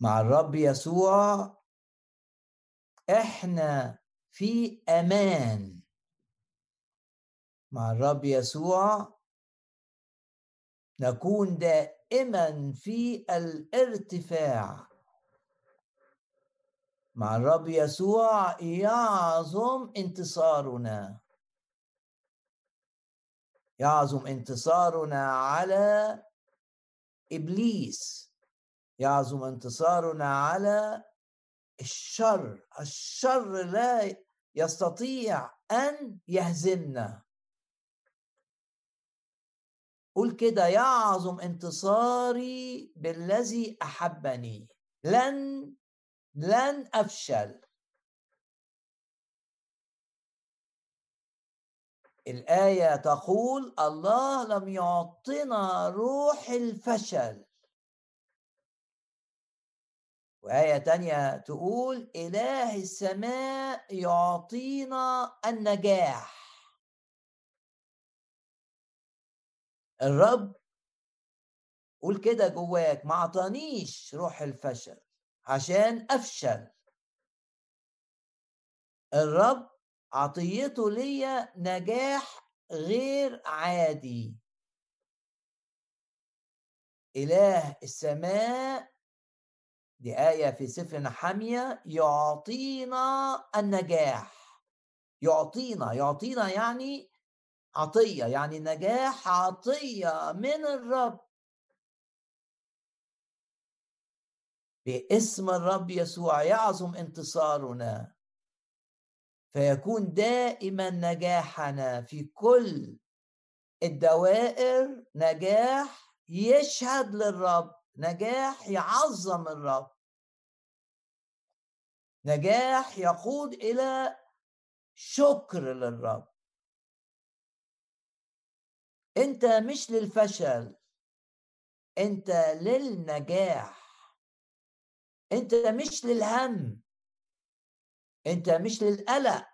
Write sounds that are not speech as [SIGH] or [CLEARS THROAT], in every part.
مع الرب يسوع إحنا في أمان. مع الرب يسوع نكون دائما في الارتفاع. مع الرب يسوع يعظم انتصارنا. يعظم انتصارنا على إبليس. يعظم انتصارنا على الشر. الشر لا يستطيع أن يهزمنا. قول كده يعظم انتصاري بالذي أحبني. لن لن أفشل. الآية تقول الله لم يعطنا روح الفشل. وآية تانية تقول إله السماء يعطينا النجاح. الرب قول كده جواك ما عطانيش روح الفشل عشان أفشل. الرب عطيته ليا نجاح غير عادي. إله السماء دي آية في سفر نحمية يعطينا النجاح. يعطينا يعطينا يعني عطية يعني نجاح عطية من الرب. باسم الرب يسوع يعظم انتصارنا. فيكون دائما نجاحنا في كل الدوائر نجاح يشهد للرب. نجاح يعظم الرب. نجاح يقود إلى شكر للرب. أنت مش للفشل. أنت للنجاح. أنت مش للهم. أنت مش للقلق.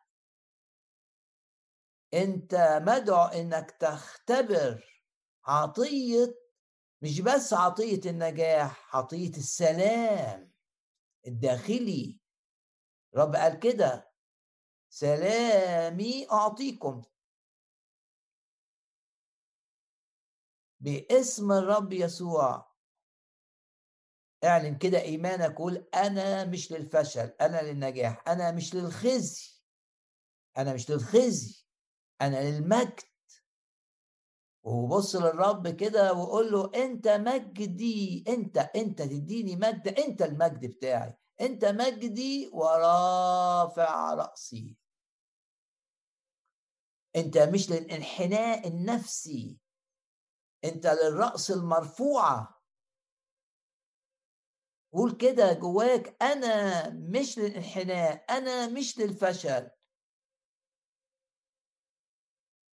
أنت مدعو إنك تختبر عطية مش بس عطية النجاح عطية السلام. الداخلي رب قال كده سلامي أعطيكم. باسم الرب يسوع. اعلن كده إيمانك قول أنا مش للفشل أنا للنجاح أنا مش للخزي أنا مش للخزي أنا للمجد. وبص للرب كده وقول له أنت مجدي أنت أنت تديني مجد أنت المجد بتاعي أنت مجدي ورافع رأسي. أنت مش للانحناء النفسي أنت للرأس المرفوعة. قول كده جواك أنا مش للانحناء أنا مش للفشل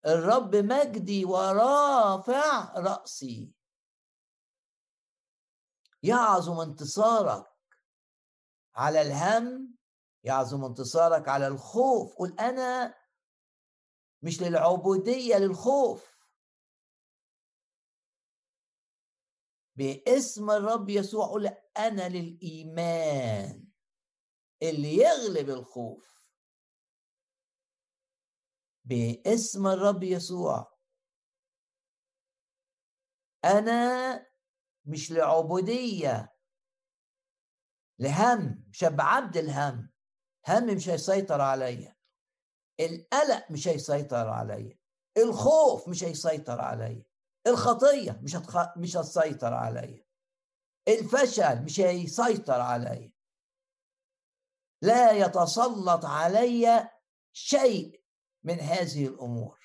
الرب مجدي ورافع رأسي. يعظم انتصارك على الهم يعظم انتصارك على الخوف. قل أنا مش للعبودية للخوف. باسم الرب يسوع قول أنا للإيمان اللي يغلب الخوف. باسم الرب يسوع. أنا مش لعبودية لهم مش عبد الهم هم مش هيسيطر عليا. القلق مش هيسيطر عليا. الخوف مش هيسيطر عليا. الخطية مش هتخ... مش هتسيطر عليا. الفشل مش هيسيطر عليا. لا يتسلط علي شيء من هذه الأمور.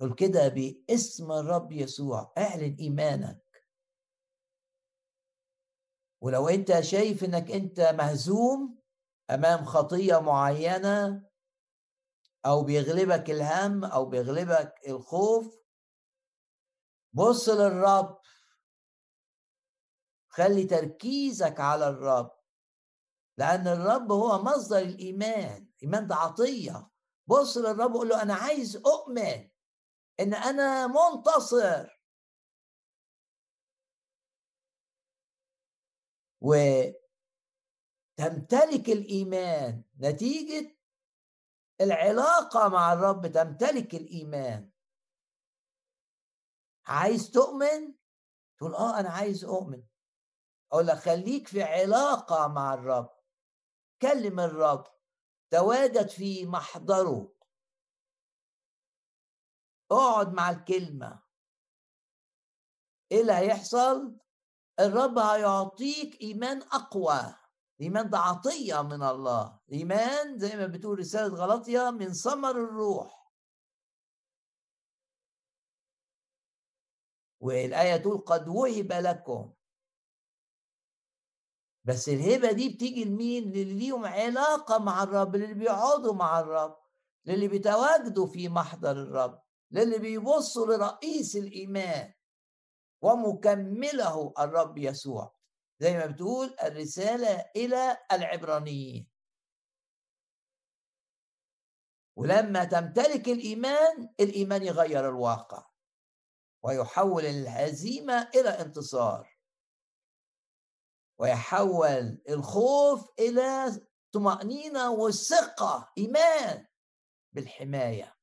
قل كده باسم الرب يسوع أعلن إيمانك. ولو أنت شايف إنك أنت مهزوم أمام خطية معينة أو بيغلبك الهم أو بيغلبك الخوف بص للرب. خلي تركيزك على الرب لأن الرب هو مصدر الإيمان. الإيمان ده عطية بص للرب وقول له أنا عايز أؤمن إن أنا منتصر. وتمتلك الإيمان. نتيجة العلاقة مع الرب تمتلك الإيمان. عايز تؤمن؟ تقول آه أنا عايز أؤمن. أقول لك خليك في علاقة مع الرب. كلم الرب. تواجد في محضره. اقعد مع الكلمة. إيه اللي هيحصل؟ الرب هيعطيك إيمان أقوى الايمان ده عطيه من الله. الايمان زي ما بتقول رسالة غلطيه من ثمر الروح. والآية تقول قد وهب لكم. بس الهبة دي بتيجي لمين؟ للي ليهم علاقة مع الرب للي بيقعدوا مع الرب للي بيتواجدوا في محضر الرب للي بيبصوا لرئيس الإيمان ومكمله الرب يسوع. زي ما بتقول الرسالة إلى العبرانيين. ولما تمتلك الإيمان الإيمان يغير الواقع ويحول الهزيمة إلى انتصار. ويحول الخوف إلى طمأنينة وثقة إيمان بالحماية.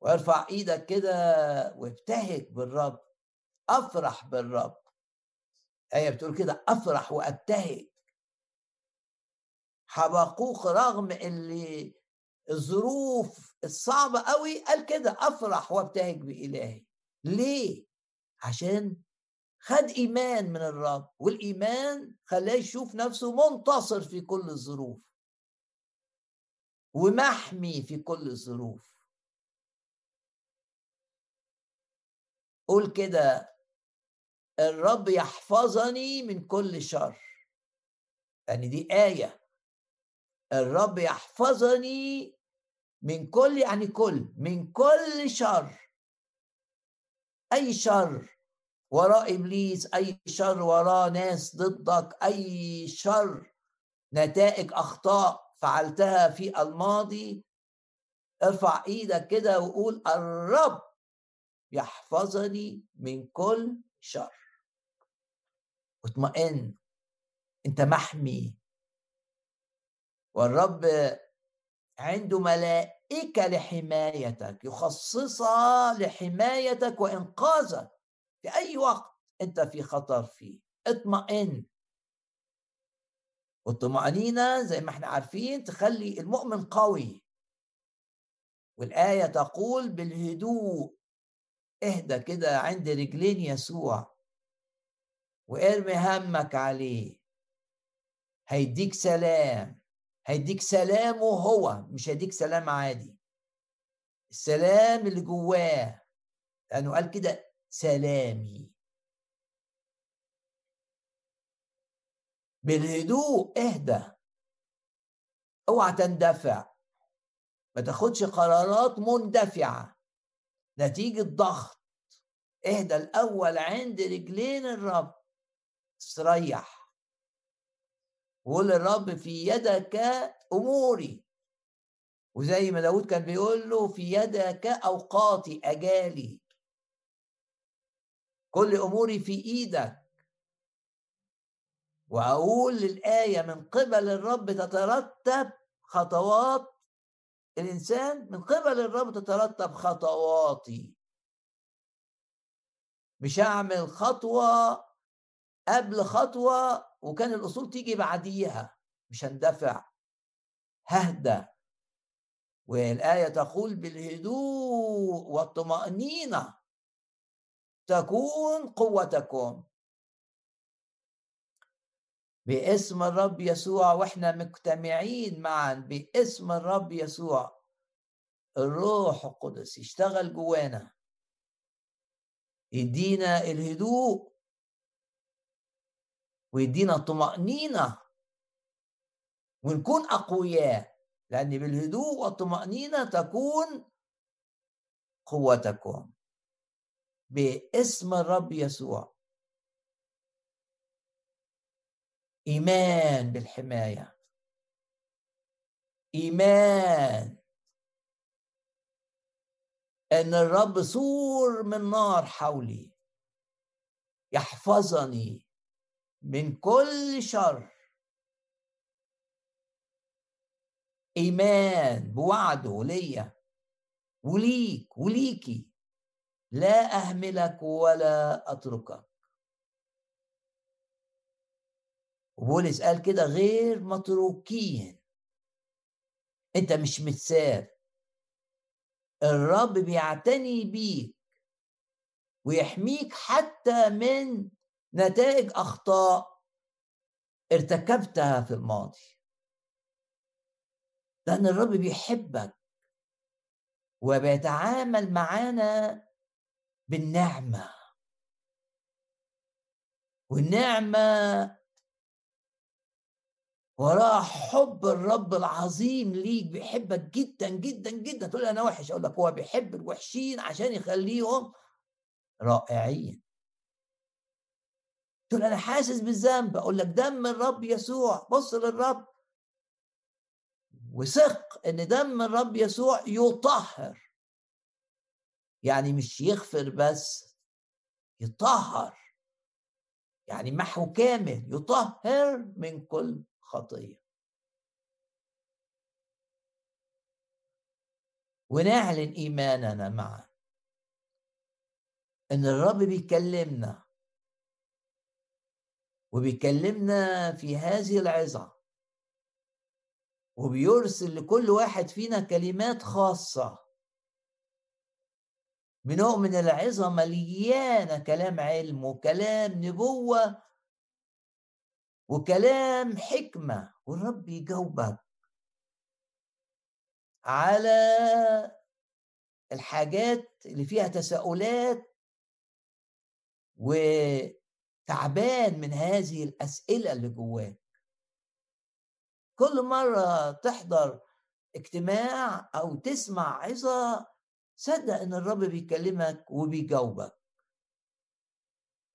وارفع إيدك كده وابتهج بالرب أفرح بالرب. إيه بتقول كده أفرح وأبتهج. حبقوق رغم اللي الظروف الصعبة قوي قال كده أفرح وأبتهج بإلهي. ليه؟ عشان خد إيمان من الرب والإيمان خلاه يشوف نفسه منتصر في كل الظروف. ومحمي في كل الظروف. قول كده الرب يحفظني من كل شر. يعني دي آية. الرب يحفظني من كل يعني كل من كل شر. أي شر؟ وراء ابليس أي شر وراء ناس ضدك أي شر نتائج أخطاء فعلتها في الماضي ارفع إيدك كده وقول الرب يحفظني من كل شر. واطمئن أنت محمي. والرب عنده ملائكة لحمايتك يخصصها لحمايتك وإنقاذك. في أي وقت أنت في خطر فيه. اطمئن. والطمأنينة زي ما إحنا عارفين تخلي المؤمن قوي. والآية تقول بالهدوء. اهدى كده عند رجلين يسوع. وارمي همك عليه. هيديك سلام. هيديك سلامه هو مش هيديك سلام عادي. السلام اللي جواه. لأنه قال كده سلامي. بالهدوء اهدى. اوعى تندفع. ما تاخدش قرارات مندفعة. نتيجة ضغط. اهدى الأول عند رجلين الرب. استريح. وقول للرب في يدك أموري. وزي ما داود كان بيقول له في يدك أوقاتي أجالي. كل أموري في إيدك. وأقول للآية من قبل الرب تترتب خطوات. الإنسان من قبل الرب تترتب خطواتي مش هعمل خطوة قبل خطوة وكان الأصول تيجي بعديها. مش هندفع. ههدى والآية تقول بالهدوء والطمأنينة. تكون قوتكم باسم الرب يسوع وإحنا مجتمعين معا باسم الرب يسوع. الروح القدس يشتغل جوانا. يدينا الهدوء. ويدينا طمأنينة. ونكون أقوياء. لأن بالهدوء والطمأنينة تكون قوتكم باسم الرب يسوع. إيمان بالحماية. إيمان. أن الرب سور من نار حولي. يحفظني من كل شر. إيمان بوعده ليا. وليك وليكي. لا أهملك ولا أتركك. وبولس قال كده غير متروكين. أنت مش متساب الرب بيعتني بيك ويحميك حتى من نتائج أخطاء ارتكبتها في الماضي. لأن الرب بيحبك وبيتعامل معانا بالنعمة. والنعمة وراء حب الرب العظيم ليك بيحبك جدا جدا جدا. تقول أنا وحش؟ أقول لك هو بيحب الوحشين عشان يخليهم رائعين. تقول أنا حاسس بالذنب. أقول لك دم الرب يسوع. بص للرب. وثق إن دم الرب يسوع يطهر. يعني مش يغفر بس يطهر. يعني محو كامل يطهر من كل خطية. ونعلن إيماننا معه إن الرب بيكلمنا وبيكلمنا في هذه العظة وبيرسل لكل واحد فينا كلمات خاصة. بنؤمن العظه مليانه كلام علم وكلام نبوة وكلام حكمة والرب يجاوبك. على الحاجات اللي فيها تساؤلات وتعبان من هذه الأسئلة اللي جواك. كل مرة تحضر اجتماع أو تسمع عظة صدق إن الرب بيكلمك وبيجاوبك.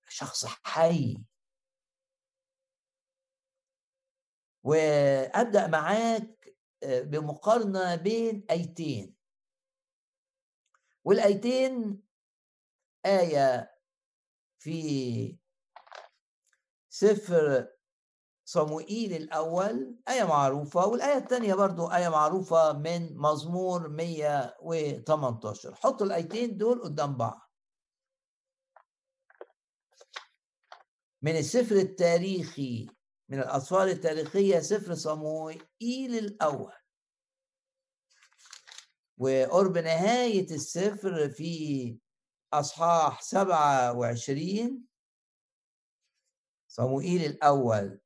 شخص حي. وأبدأ معاك آه، بمقارنة بين آيتين. والآيتين آية في سفر صموئيل الأول آية معروفة والآية الثانية برضو آية معروفة من مزمور 118 حطوا الآيتين دول قدام بعض. من السفر التاريخي من الأسفار التاريخية سفر صموئيل الأول. وقرب نهاية السفر في أصحاح سبعة وعشرين صموئيل الأول.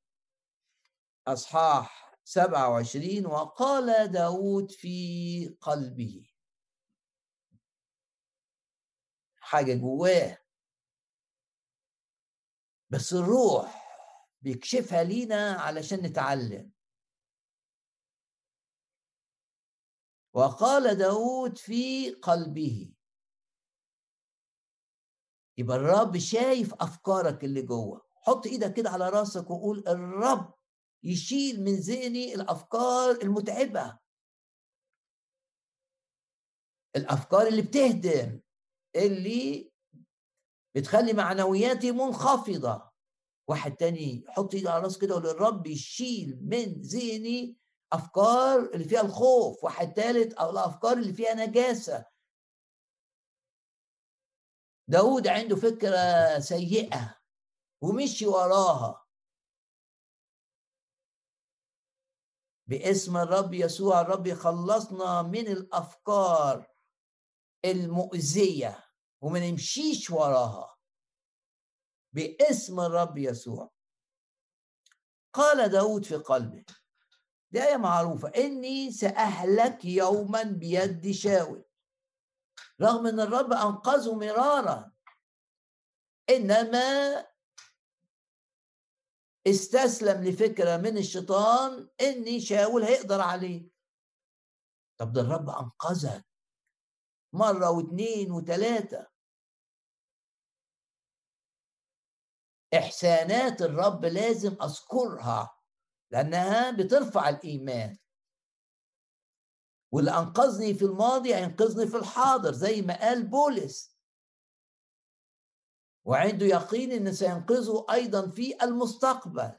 أصحاح سبعة وعشرين وقال داود في قلبه. حاجة جواه. بس الروح بيكشفها لينا علشان نتعلم. وقال داود في قلبه. يبقى الرب شايف أفكارك اللي جوه. حط إيدك كده على راسك وقول الرب يشيل من ذهني الأفكار المتعبة. الأفكار اللي بتهدم اللي بتخلي معنوياتي منخفضة. واحد تاني يحط إيده على راسه كده ويقول الرب يشيل من ذهني أفكار اللي فيها الخوف. واحد تالت أو الافكار اللي فيها نجاسة. داود عنده فكرة سيئة ومشي وراها. باسم الرب يسوع الرب يخلصنا من الأفكار المؤذية وما نمشيش وراها. باسم الرب يسوع. قال داود في قلبه دي آية معروفة إني سأهلك يوما بيد شاول. رغم أن الرب أنقذه مرارا إنما استسلم لفكرة من الشيطان إني شاول هيقدر عليه. طب ده الرب أنقذك. مرة واثنين وثلاثة إحسانات الرب لازم أذكرها لأنها بترفع الإيمان. واللي أنقذني في الماضي هينقذني في الحاضر زي ما قال بولس. وعنده يقين إن سينقذه أيضا في المستقبل.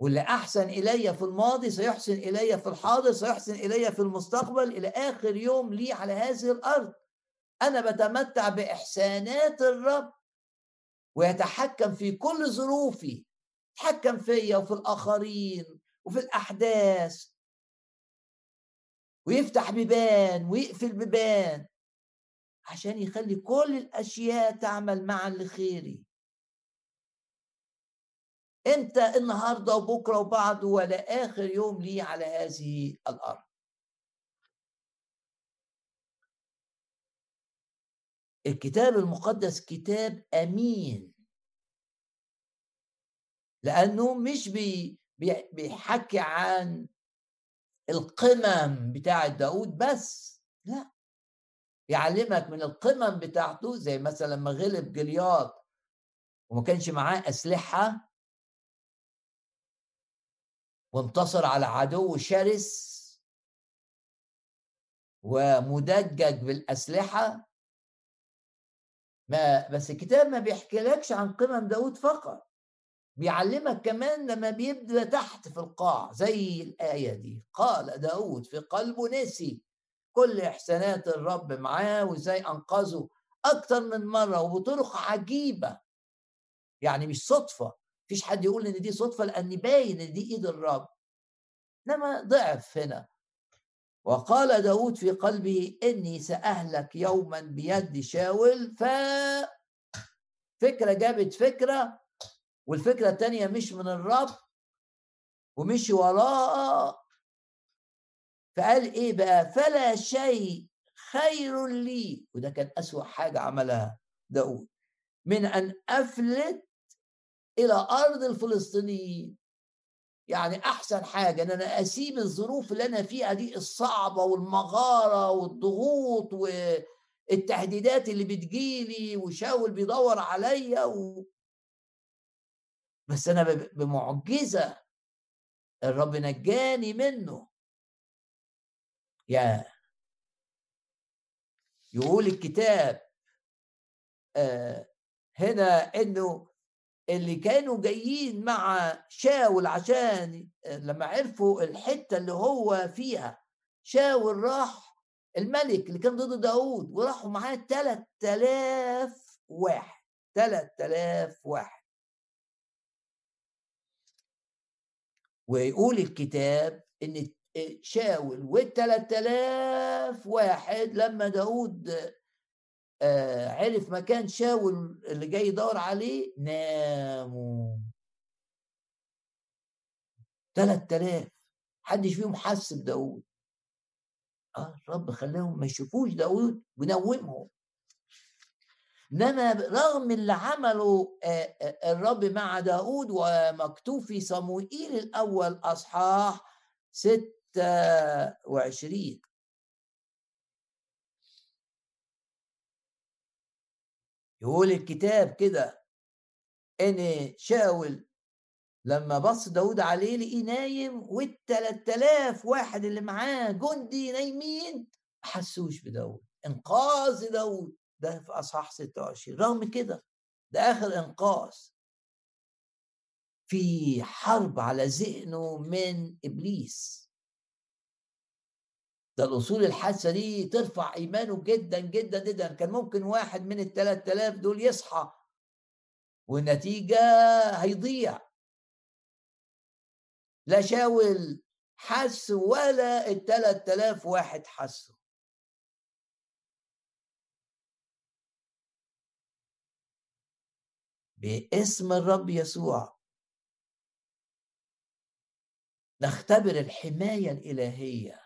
واللي أحسن إلي في الماضي سيحسن إلي في الحاضر سيحسن إلي في المستقبل. إلى آخر يوم لي على هذه الأرض. أنا بتمتع بإحسانات الرب ويتحكم في كل ظروفي. يتحكم فيا وفي الآخرين وفي الأحداث. ويفتح بيبان ويقفل بيبان. عشان يخلي كل الأشياء تعمل معا لخيري أنت النهارده وبكرة وبعده ولا آخر يوم لي على هذه الأرض. الكتاب المقدس كتاب أمين. لأنه مش بي بيحكي عن القمم بتاعة داود بس لا. يعلمك من القمم بتاعته زي مثلا لما غلب جلياط وما كانش معاه أسلحة وانتصر على عدو شرس ومدجج بالأسلحة. ما بس الكتاب ما بيحكيلكش عن قمم داود فقط بيعلمك كمان لما بيبدأ تحت في القاع زي الآية دي قال داود في قلبه نسي كل إحسانات الرب معاه وإزاي أنقذه أكتر من مرة وبطرق عجيبة. يعني مش صدفة مفيش حد يقول إن دي صدفة لأن باين إن دي إيد الرب. إنما ضعف هنا. وقال داود في قلبه إني سأهلك يوما بيد شاول. ف فكرة جابت فكرة والفكرة التانية مش من الرب ومش وراء فقال إيه بقى؟ فلا شيء خير لي. وده كان أسوأ حاجة عملها داود من أن أفلت إلى أرض الفلسطينيين. يعني أحسن حاجة أن أنا أسيب الظروف اللي أنا فيها دي الصعبة والمغارة والضغوط والتهديدات اللي بتجيلي وشاول بيدور عليا و... بس أنا بمعجزة الرب نجاني منه. يا يقول الكتاب آه هنا إنه اللي كانوا جايين مع شاول عشان آه، لما عرفوا الحتة اللي هو فيها شاول راح الملك اللي كان ضد داود وراحوا معاه 3000 واحد 3000 واحد. ويقول الكتاب إن شاول. والثلاث آلاف واحد لما داود آه، عرف مكان شاول اللي جاي يدور عليه ناموا. ثلاث آلاف. حدش فيهم حس بداود. آه الرب خلاهم ما يشوفوش داود ونومهم. إنما رغم اللي عمله الرب مع داود ومكتوب في صموئيل الأول أصحاح 26 يقول الكتاب كده إن شاول لما بص داود عليه لقيه نايم والتلات آلاف واحد اللي معاه جندي نايمين ما حسوش بداود. إنقاذ داود. ده في أصحاح 26 رغم كده ده آخر إنقاذ في حرب على ذهنه من إبليس. الأصول الحادثه دي ترفع إيمانه جدا جدا جدا. كان ممكن واحد من ال 3000 دول يصحى والنتيجة هيضيع. لا شاول حس ولا ال 3000 واحد حسوا باسم الرب يسوع نختبر الحماية الإلهية.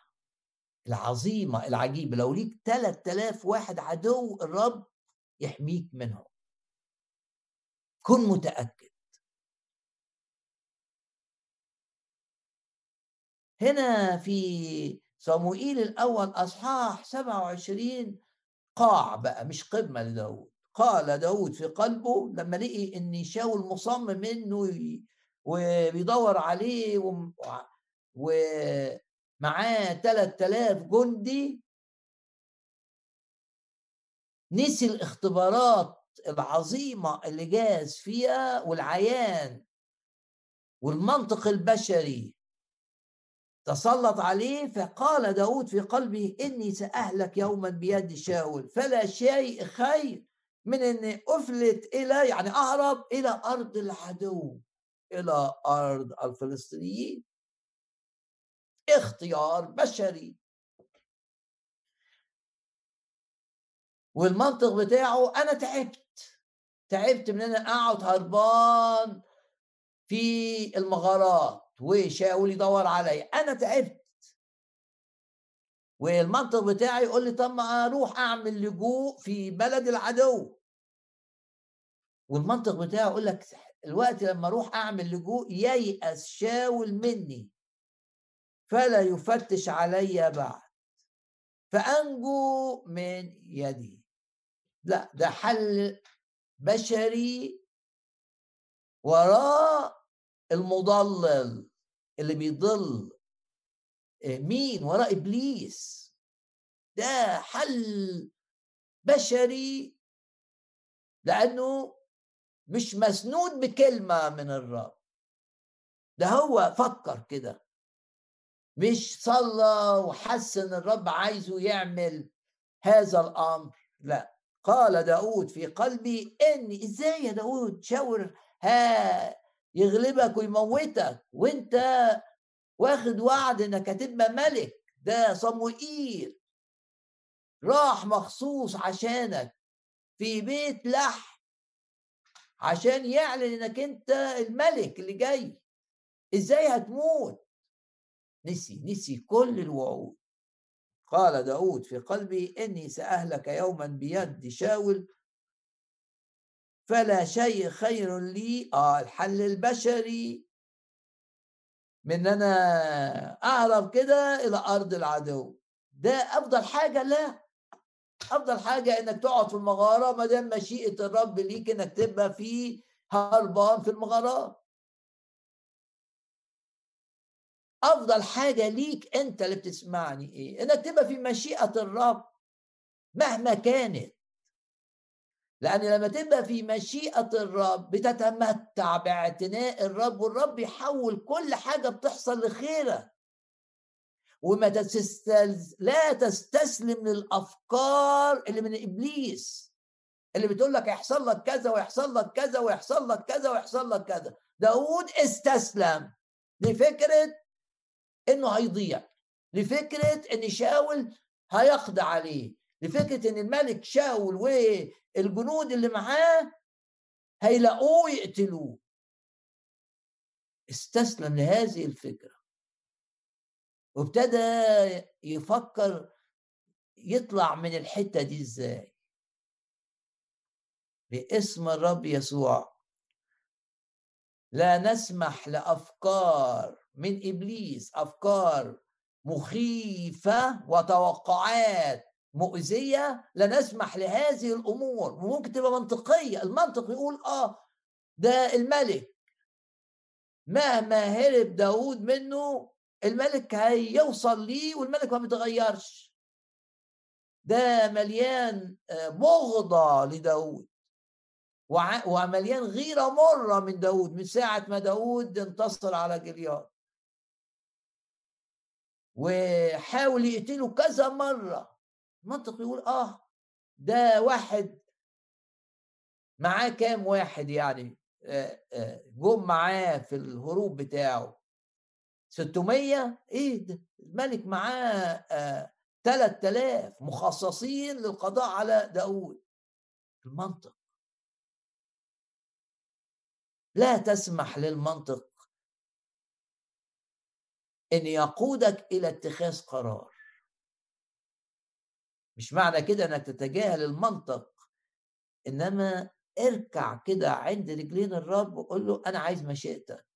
العظيمة العجيبة. لو ليك 3000 واحد عدو الرب يحميك منهم. كن متأكد. هنا في صموئيل الأول أصحاح 27 قاع بقى مش قمة لداود. قال داود في قلبه لما لقي إن شاول مصمم إنه وبيدور عليه ومعاه 3000 جندي. نسي الاختبارات العظيمة اللي جاز فيها والعيان والمنطق البشري تسلط عليه فقال داود في قلبه إني سأهلك يوما بيد شاول فلا شيء خير من أني أفلت إلى يعني أهرب إلى أرض العدو إلى أرض الفلسطينيين. اختيار بشري. والمنطق بتاعه أنا تعبت. تعبت من أنا أقعد هربان في المغارات وشاول يدور عليا. أنا تعبت. والمنطق بتاعي يقول لي طب ما أروح أعمل لجوء في بلد العدو. والمنطق بتاعي يقول لك الوقت لما أروح أعمل لجوء ييأس شاول مني. فلا يفتش علي بعد. فأنجو من يدي. لا ده حل بشري وراء المضلل اللي بيضل آه، مين؟ وراء إبليس. ده حل بشري لأنه مش مسنود بكلمة من الرب. ده هو فكر كده. مش صلى وحس ان الرب عايزه يعمل هذا الأمر. لا. قال داود في قلبي إني إزاي يا داود؟ شاور ها يغلبك ويموتك وأنت واخد وعد إنك هتبقى ملك. ده صموئيل. راح مخصوص عشانك في بيت لح عشان يعلن إنك أنت الملك اللي جاي. إزاي هتموت؟ نسي نسي كل الوعود. قال داود في قلبي إني سأهلك يوما بيد شاول فلا شيء خير لي آه الحل البشري. من أنا أهرب كده إلى أرض العدو. ده أفضل حاجة لا. أفضل حاجة إنك تقعد في المغارة ما دام مشيئة الرب ليك إنك تبقى في هربان في المغارات. أفضل حاجة ليك أنت اللي بتسمعني إيه؟ إنك تبقى في مشيئة الرب مهما كانت. لأن لما تبقى في مشيئة الرب بتتمتع باعتناء الرب والرب يحول كل حاجة بتحصل لخيرك. وما تستلز... لا تستسلم للأفكار اللي من إبليس اللي بتقول لك يحصل لك كذا ويحصل لك كذا ويحصل لك كذا ويحصل لك كذا. داود استسلم لفكرة إنه هيضيع. لفكرة إن شاول هيقضي عليه. لفكرة إن الملك شاول والجنود اللي معاه هيلاقوه يقتلوه. استسلم لهذه الفكرة. وابتدى يفكر يطلع من الحتة دي إزاي. باسم الرب يسوع. لا نسمح لأفكار من إبليس أفكار مخيفة وتوقعات مؤذية لا نسمح لهذه الأمور. وممكن تبقى منطقية المنطق يقول آه ده الملك. مهما هرب داود منه الملك هيوصل ليه والملك ما بيتغيرش. ده مليان آه، بغضة لداود. ومليان غيرة مرة من داود من ساعة ما داود انتصر على جلياد وحاول يقتله كذا مرة. المنطق يقول آه ده واحد معاه كام واحد يعني؟ آه، آه، جم معاه في الهروب بتاعه. 600 إيه ده؟ الملك معاه 3000 آه، مخصصين للقضاء على داود المنطق. لا تسمح للمنطق إن يقودك إلى اتخاذ قرار. مش معنى كده إنك تتجاهل المنطق إنما اركع كده عند رجلين الرب وقول له أنا عايز مشيئتك.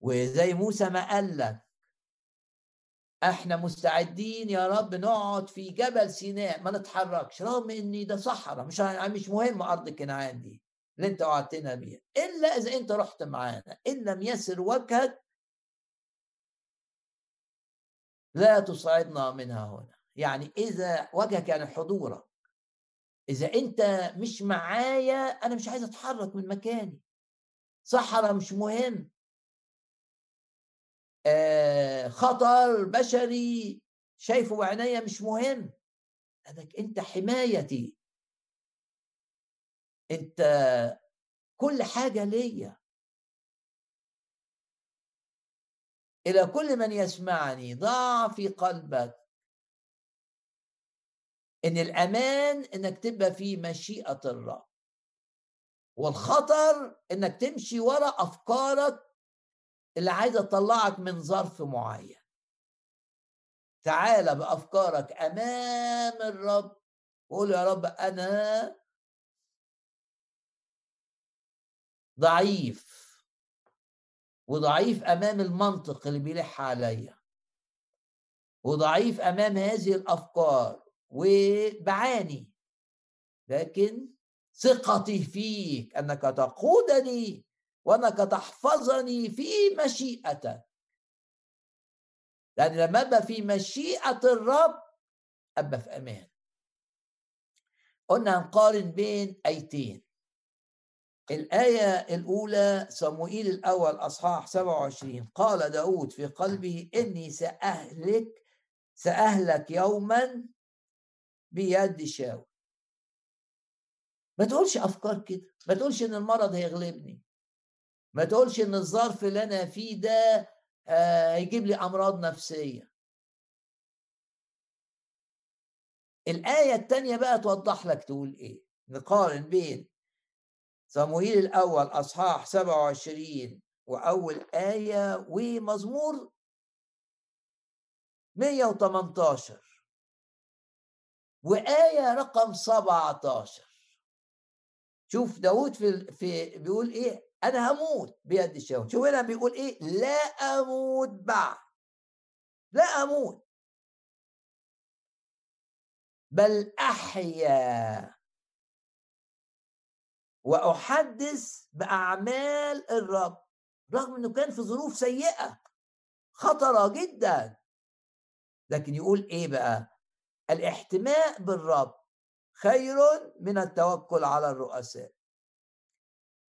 وزي موسى ما قال لك إحنا مستعدين يا رب نقعد في جبل سيناء ما نتحركش رغم ان ده صحراء مش مش مهم أرض كنعان دي اللي أنت وعدتنا بيها إلا إذا أنت رحت معانا إن لم يسر وجهك لا تصعدنا منها هنا. يعني إذا وجهك يعني حضورك إذا أنت مش معايا أنا مش عايز أتحرك من مكاني. صحراء مش مهم؟ آه خطر بشري شايفه بعينيا مش مهم. لأنك أنت حمايتي. أنت كل حاجة ليا. إلى كل من يسمعني ضع في قلبك. إن الأمان إنك تبقى في مشيئة الرب. والخطر إنك تمشي ورا أفكارك اللي عايزة تطلعك من ظرف معين. تعال بأفكارك أمام الرب وقول يا رب أنا ضعيف. وضعيف أمام المنطق اللي بيلح عليا. وضعيف أمام هذه الأفكار وبعاني. لكن ثقتي فيك أنك تقودني وأنك تحفظني في مشيئتك. لأن لما أبقى في مشيئة الرب أبقى في أمان. قلنا هنقارن بين أيتين. الآية الأولى صموئيل الأول أصحاح 27 قال داود في قلبه إني سأهلك سأهلك يوما بيد شاول. ما تقولش أفكار كده. ما تقولش إن المرض هيغلبني. ما تقولش إن الظرف اللي أنا فيه ده آه، هيجيب لي أمراض نفسية. الآية التانية بقى توضح لك تقول إيه. نقارن بين صموئيل الأول أصحاح 27 وأول آية ومزمور 118 وآية رقم 17 شوف داود في في بيقول إيه؟ أنا هموت بيد الشاول شوف هنا بيقول إيه؟ لا أموت بعد. لا أموت. بل أحيا. وأحدث بأعمال الرب رغم إنه كان في ظروف سيئة خطرة جدا. لكن يقول إيه بقى؟ الإحتماء بالرب خير من التوكل على الرؤساء.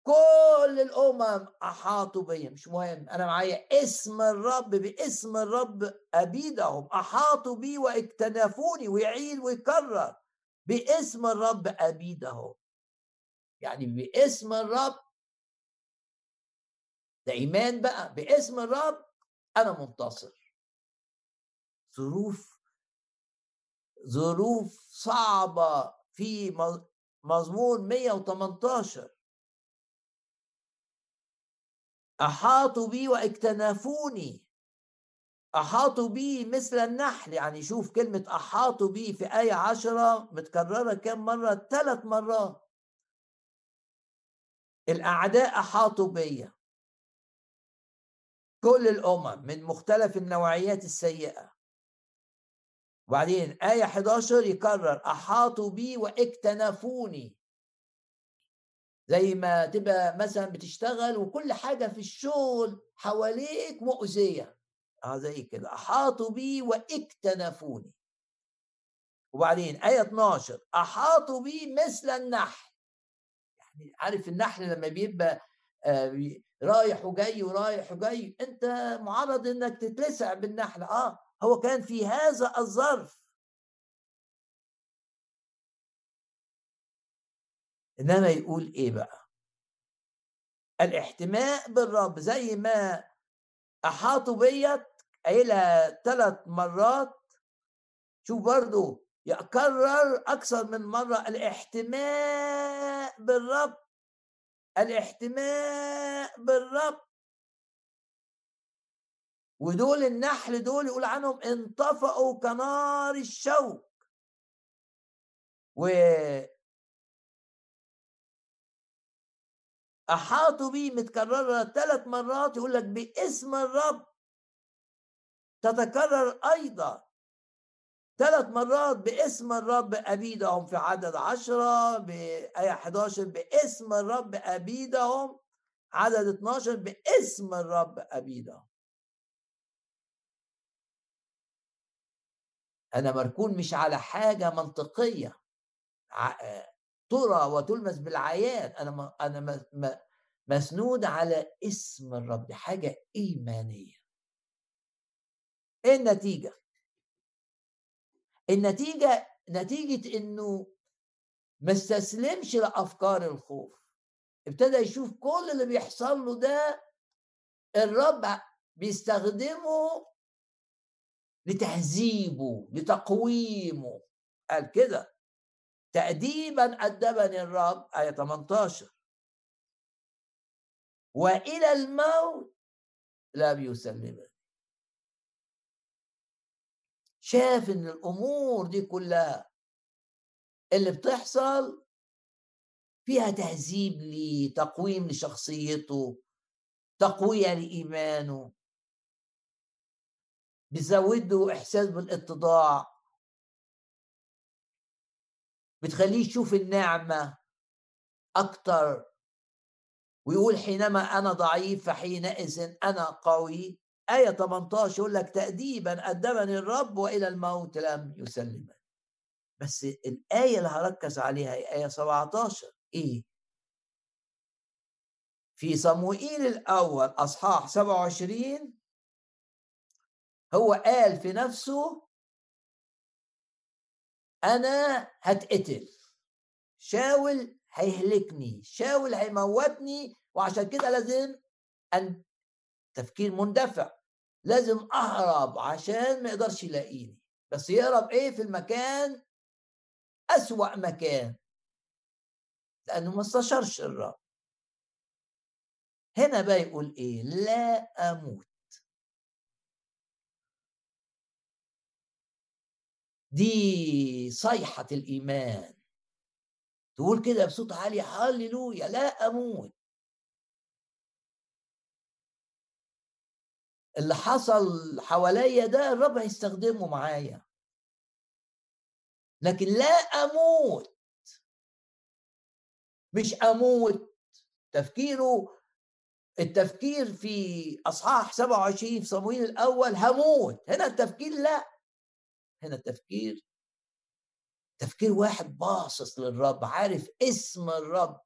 كل الأمم أحاطوا بي مش مهم أنا معايا اسم الرب باسم الرب أبيدهم. أحاطوا بي واكتنفوني ويعيد ويكرر. باسم الرب أبيدهم. يعني باسم الرب. ده إيمان بقى باسم الرب أنا منتصر. ظروف ظروف صعبة في مزمور 118 أحاطوا بي واكتنفوني أحاطوا بي مثل النحل. يعني شوف كلمة أحاطوا بي في آية عشرة متكررة كم مرة؟ ثلاث مرات. الأعداء أحاطوا بيا. كل الأمم من مختلف النوعيات السيئة. وبعدين آية 11 يكرر أحاطوا بي واكتنفوني. زي ما تبقى مثلا بتشتغل وكل حاجة في الشغل حواليك مؤذية. آه زي كده. أحاطوا بي واكتنفوني. وبعدين آية 12 أحاطوا بي مثل النحل. عارف النحل لما بيبقى آه، رايح وجاي ورايح وجاي انت معرض انك تتلسع بالنحل. آه هو كان في هذا الظرف. إنما يقول إيه بقى؟ الإحتماء بالرب زي ما أحاطوا بيت قايلها ثلاث مرات شوف برضو يكرر أكثر من مرة الإحتماء بالرب الاحتماء بالرب. ودول النحل دول يقول عنهم انطفأوا كنار الشوك. و أحاطوا بيه متكررة ثلاث مرات يقول لك باسم الرب تتكرر أيضا. ثلاث مرات باسم الرب أبيدهم في عدد عشرة بآية 11 باسم الرب أبيدهم عدد 12 باسم الرب أبيدهم. أنا مركون مش على حاجة منطقية. ترى وتلمس بالعيان. أنا أنا مسنود على اسم الرب. حاجة إيمانية. إيه النتيجة؟ النتيجة نتيجة إنه ما استسلمش لأفكار الخوف. ابتدى يشوف كل اللي بيحصل له ده الرب بيستخدمه لتهذيبه لتقويمه. قال كده تأديبا أدبني الرب آية 18 وإلى الموت لم يسلمني. شاف إن الأمور دي كلها اللي بتحصل فيها تهذيب ليه تقويم لشخصيته تقوية لإيمانه بتزوده إحساس بالإتضاع. بتخليه يشوف النعمة أكتر ويقول حينما أنا ضعيف فحينئذ أنا قوي. آية 18 يقول لك تأديبا أدبني الرب وإلى الموت لم يسلمني. بس الآية اللي هركز عليها هي آية 17 إيه؟ في صموئيل الأول أصحاح 27 هو قال في نفسه أنا هتقتل. شاول هيهلكني شاول هيموتني وعشان كده لازم أن تفكير مندفع. لازم أهرب عشان ما يقدرش يلاقيني. بس يهرب إيه؟ في المكان أسوأ مكان. لأنه ما استشرش الرب. هنا بقى يقول إيه؟ لا أموت. دي صيحة الإيمان. تقول كده بصوت عالي هللويا لا أموت. اللي حصل حواليا ده الرب هيستخدمه معايا. لكن لا أموت. مش أموت. تفكيره التفكير في أصحاح 27 في صمويل الأول هموت. هنا التفكير لا. هنا التفكير تفكير واحد باصص للرب عارف اسم الرب.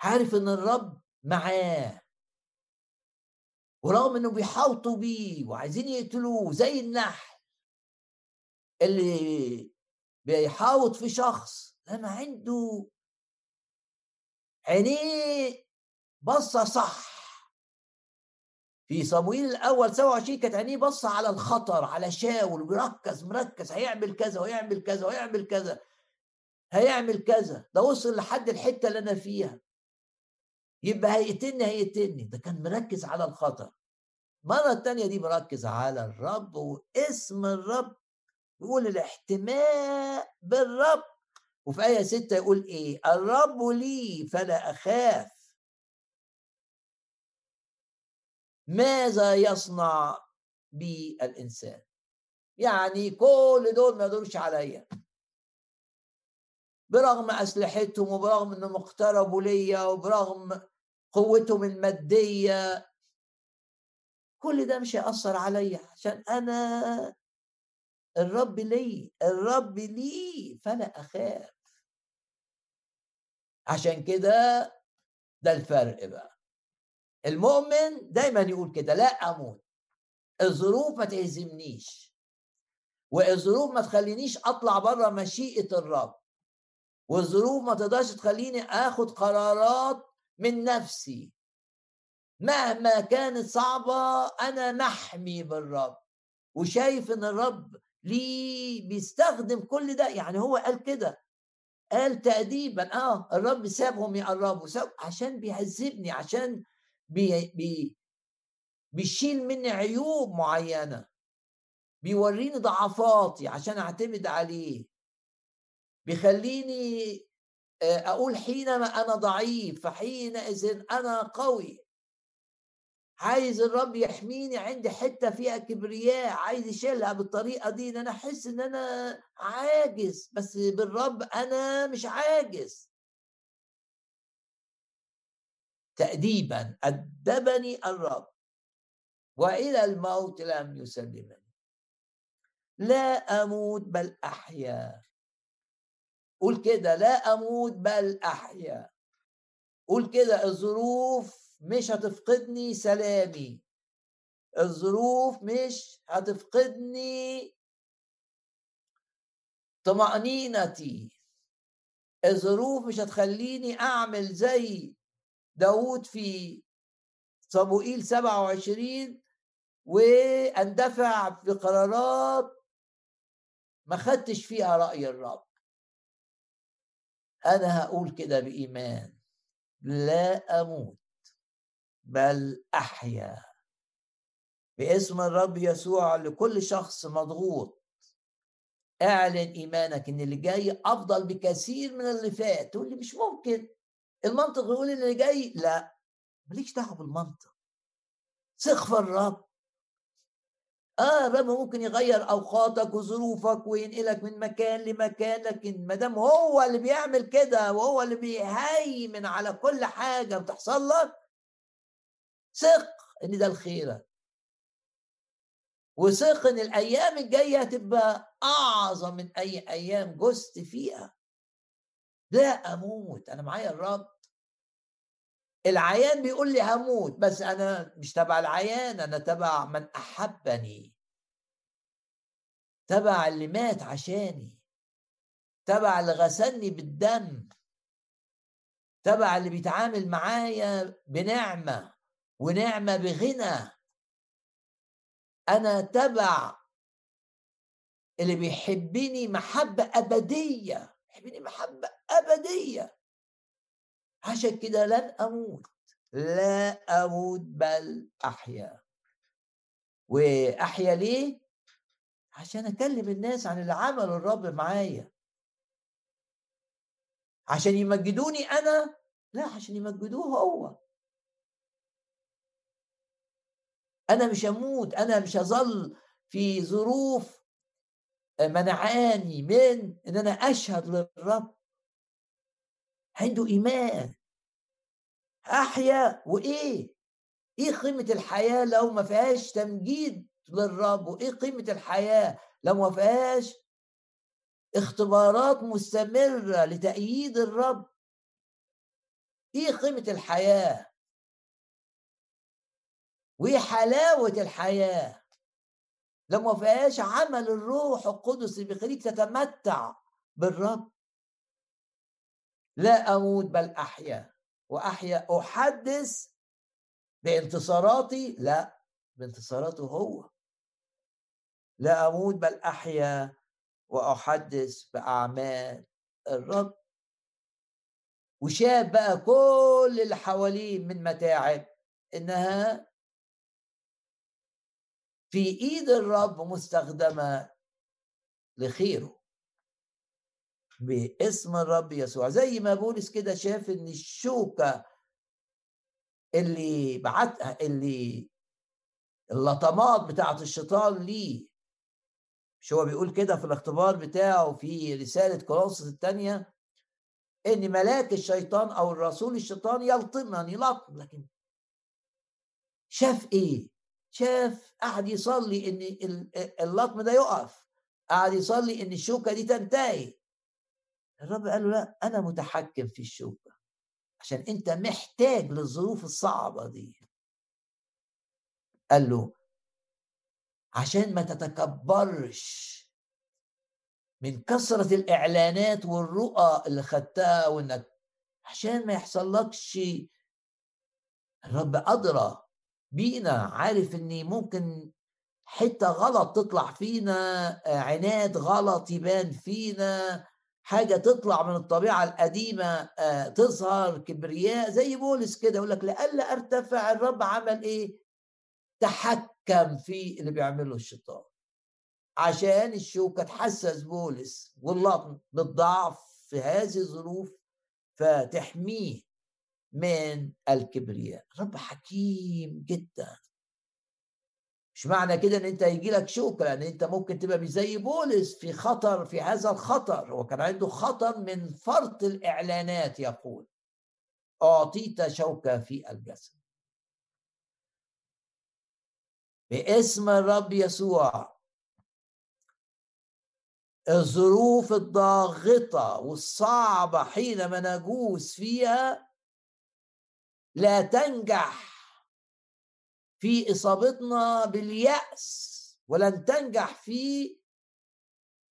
عارف إن الرب معاه. ورغم إنه بيحاوطوا بيه وعايزين يقتلوه زي النحل اللي بيحاوط في شخص لما عنده عينيه بصة صح. في صموئيل الأول 27 كانت عينيه بصة على الخطر على شاول وبيركز مركز هيعمل كذا ويعمل كذا ويعمل كذا هيعمل كذا. ده وصل لحد الحتة اللي أنا فيها. يبقى هيقتلني هيقتلني. ده كان مركز على الخطر. المرة التانية دي مركز على الرب واسم الرب يقول الاحتماء بالرب. وفي آية ستة يقول إيه؟ الرب لي فلا أخاف. ماذا يصنع بي الإنسان؟ يعني كل دول ما يقدروش عليا. برغم أسلحتهم وبرغم أنهم اقتربوا ليا وبرغم قوتهم المادية. كل ده مش هيأثر عليا عشان أنا الرب لي الرب لي فلا أخاف. عشان كده ده الفرق بقى. المؤمن دايما يقول كده لا أموت الظروف ما تهزمنيش والظروف ما تخلينيش أطلع بره مشيئة الرب. والظروف ما تقدرش تخليني آخد قرارات من نفسي. مهما كانت صعبة أنا محمي بالرب وشايف إن الرب ليه بيستخدم كل ده. يعني هو قال كده قال تأديبا آه الرب سابهم يقربوا ساب عشان بيعذبني عشان بي بي بيشيل مني عيوب معينة بيوريني ضعفاتي عشان أعتمد عليه. بيخليني آه، أقول حينما أنا ضعيف فحينئذ أنا قوي. عايز الرب يحميني عندي حتة فيها كبرياء عايز يشيلها بالطريقة دي إن أنا أحس إن أنا عاجز. بس بالرب أنا مش عاجز. تأديبا أدبني الرب. وإلى الموت لم يسلمني. لا أموت بل أحيا. قول كده لا أموت بل أحيا. قول كده الظروف مش هتفقدني سلامي. الظروف مش هتفقدني طمأنينتي. الظروف مش هتخليني أعمل زي داود في صموئيل 27 وأندفع في قرارات ما خدتش فيها رأي الرب. أنا هقول كده بإيمان. لا أموت بل أحيا. باسم الرب يسوع لكل شخص مضغوط. اعلن إيمانك إن اللي جاي أفضل بكثير من اللي فات تقول لي مش ممكن. المنطق يقول اللي جاي لا ماليش دعوة بالمنطق. ثق في الرب. آه الرب ممكن يغير أوقاتك وظروفك وينقلك من مكان لمكان لكن ما دام هو اللي بيعمل كده وهو اللي بيهيمن على كل حاجة بتحصل لك ثق إن ده الخير. وثق إن الأيام الجاية هتبقى أعظم من أي أيام جزت فيها. لا أموت. أنا معايا الرب. العيان بيقول لي هموت بس أنا مش تبع العيان أنا تبع من أحبني. تبع اللي مات عشاني. تبع اللي غسلني بالدم. تبع اللي بيتعامل معايا بنعمة ونعمة بغنى. أنا تبع اللي بيحبني محبة أبدية. يحبني محبة أبدية. عشان كده لن أموت لا أموت بل أحيا. وأحيا ليه؟ عشان أكلم الناس عن اللي عمله الرب معايا. عشان يمجدوني أنا؟ لا عشان يمجدوه هو. أنا مش هموت أنا مش هظل في ظروف منعاني من إن أنا أشهد للرب. عنده إيمان. أحيا وإيه؟ إيه قيمة الحياة لو ما فيهاش تمجيد للرب؟ وإيه قيمة الحياة لو ما فيهاش اختبارات مستمرة لتأييد الرب؟ إيه قيمة الحياة؟ وإيه حلاوة الحياة؟ لو ما فيهاش عمل الروح القدس اللي بيخليك تتمتع بالرب. لا أموت بل أحيا وأحيا أحدث بانتصاراتي لا بانتصاراته هو. لا أموت بل أحيا وأحدث بأعمال الرب. وشاف بقى كل اللي حواليه من متاعب إنها في إيد الرب مستخدمة لخيره. باسم الرب يسوع. زي ما بولس كده شاف إن الشوكة اللي بعتها اللي اللطمات بتاعت الشيطان ليه. مش هو بيقول كده في الاختبار بتاعه في رسالة كورنثوس الثانية؟ إن ملاك الشيطان أو الرسول الشيطان يلطمني لطم لكن شاف إيه؟ شاف قعد يصلي إن اللطم ده يقف. قعد يصلي إن الشوكة دي تنتهي. الرب قال له لا أنا متحكم في الشوكة عشان أنت محتاج للظروف الصعبة دي. قال له عشان ما تتكبرش من كثرة الإعلانات والرؤى اللي خدتها وإنك عشان ما يحصلكش. الرب أدرى بينا عارف إن ممكن حتة غلط تطلع فينا عناد غلط يبان فينا. حاجة تطلع من الطبيعة القديمة تظهر كبرياء زي بولس كده يقول لك لألا أرتفع الرب عمل إيه؟ تحكم في اللي بيعمله الشيطان. عشان الشوكة تحسس بولس واللطم بالضعف في هذه الظروف فتحميه من الكبرياء. رب حكيم جدا. مش معنى كده إن أنت يجي لك شوكة لأن أنت ممكن تبقى زي بولس في خطر في هذا الخطر. هو كان عنده خطر من فرط الإعلانات يقول. أعطيت شوكة في الجسد باسم الرب يسوع. الظروف الضاغطة والصعبة حينما نجوز فيها لا تنجح. في إصابتنا باليأس ولن تنجح في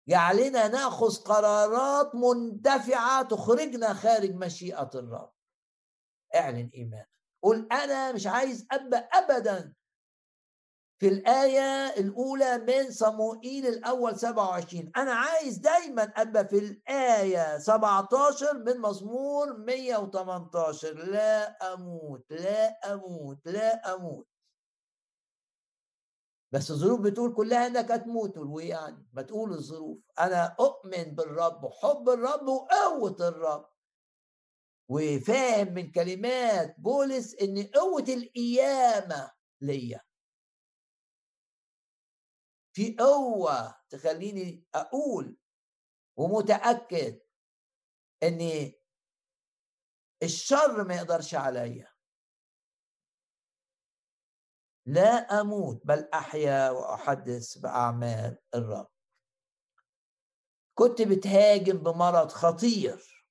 جعلنا نأخذ قرارات مندفعة تخرجنا خارج مشيئة الرب. اعلن إيمانك. قل أنا مش عايز أبقى أبدا في الآية الأولى من صموئيل الأول 27 أنا عايز دايما أبقى في الآية 17 من مزمور 118 لا أموت لا أموت لا أموت. بس الظروف بتقول كلها إنك هتموت ويعني ما تقول الظروف. أنا أؤمن بالرب وحب الرب وقوة الرب. وفاهم من كلمات بولس إن قوة القيامة ليا. في قوة تخليني أقول ومتأكد إن الشر ما يقدرش عليا. لا أموت بل أحيا وأحدث بأعمال الرب. كنت بتهاجم بمرض خطير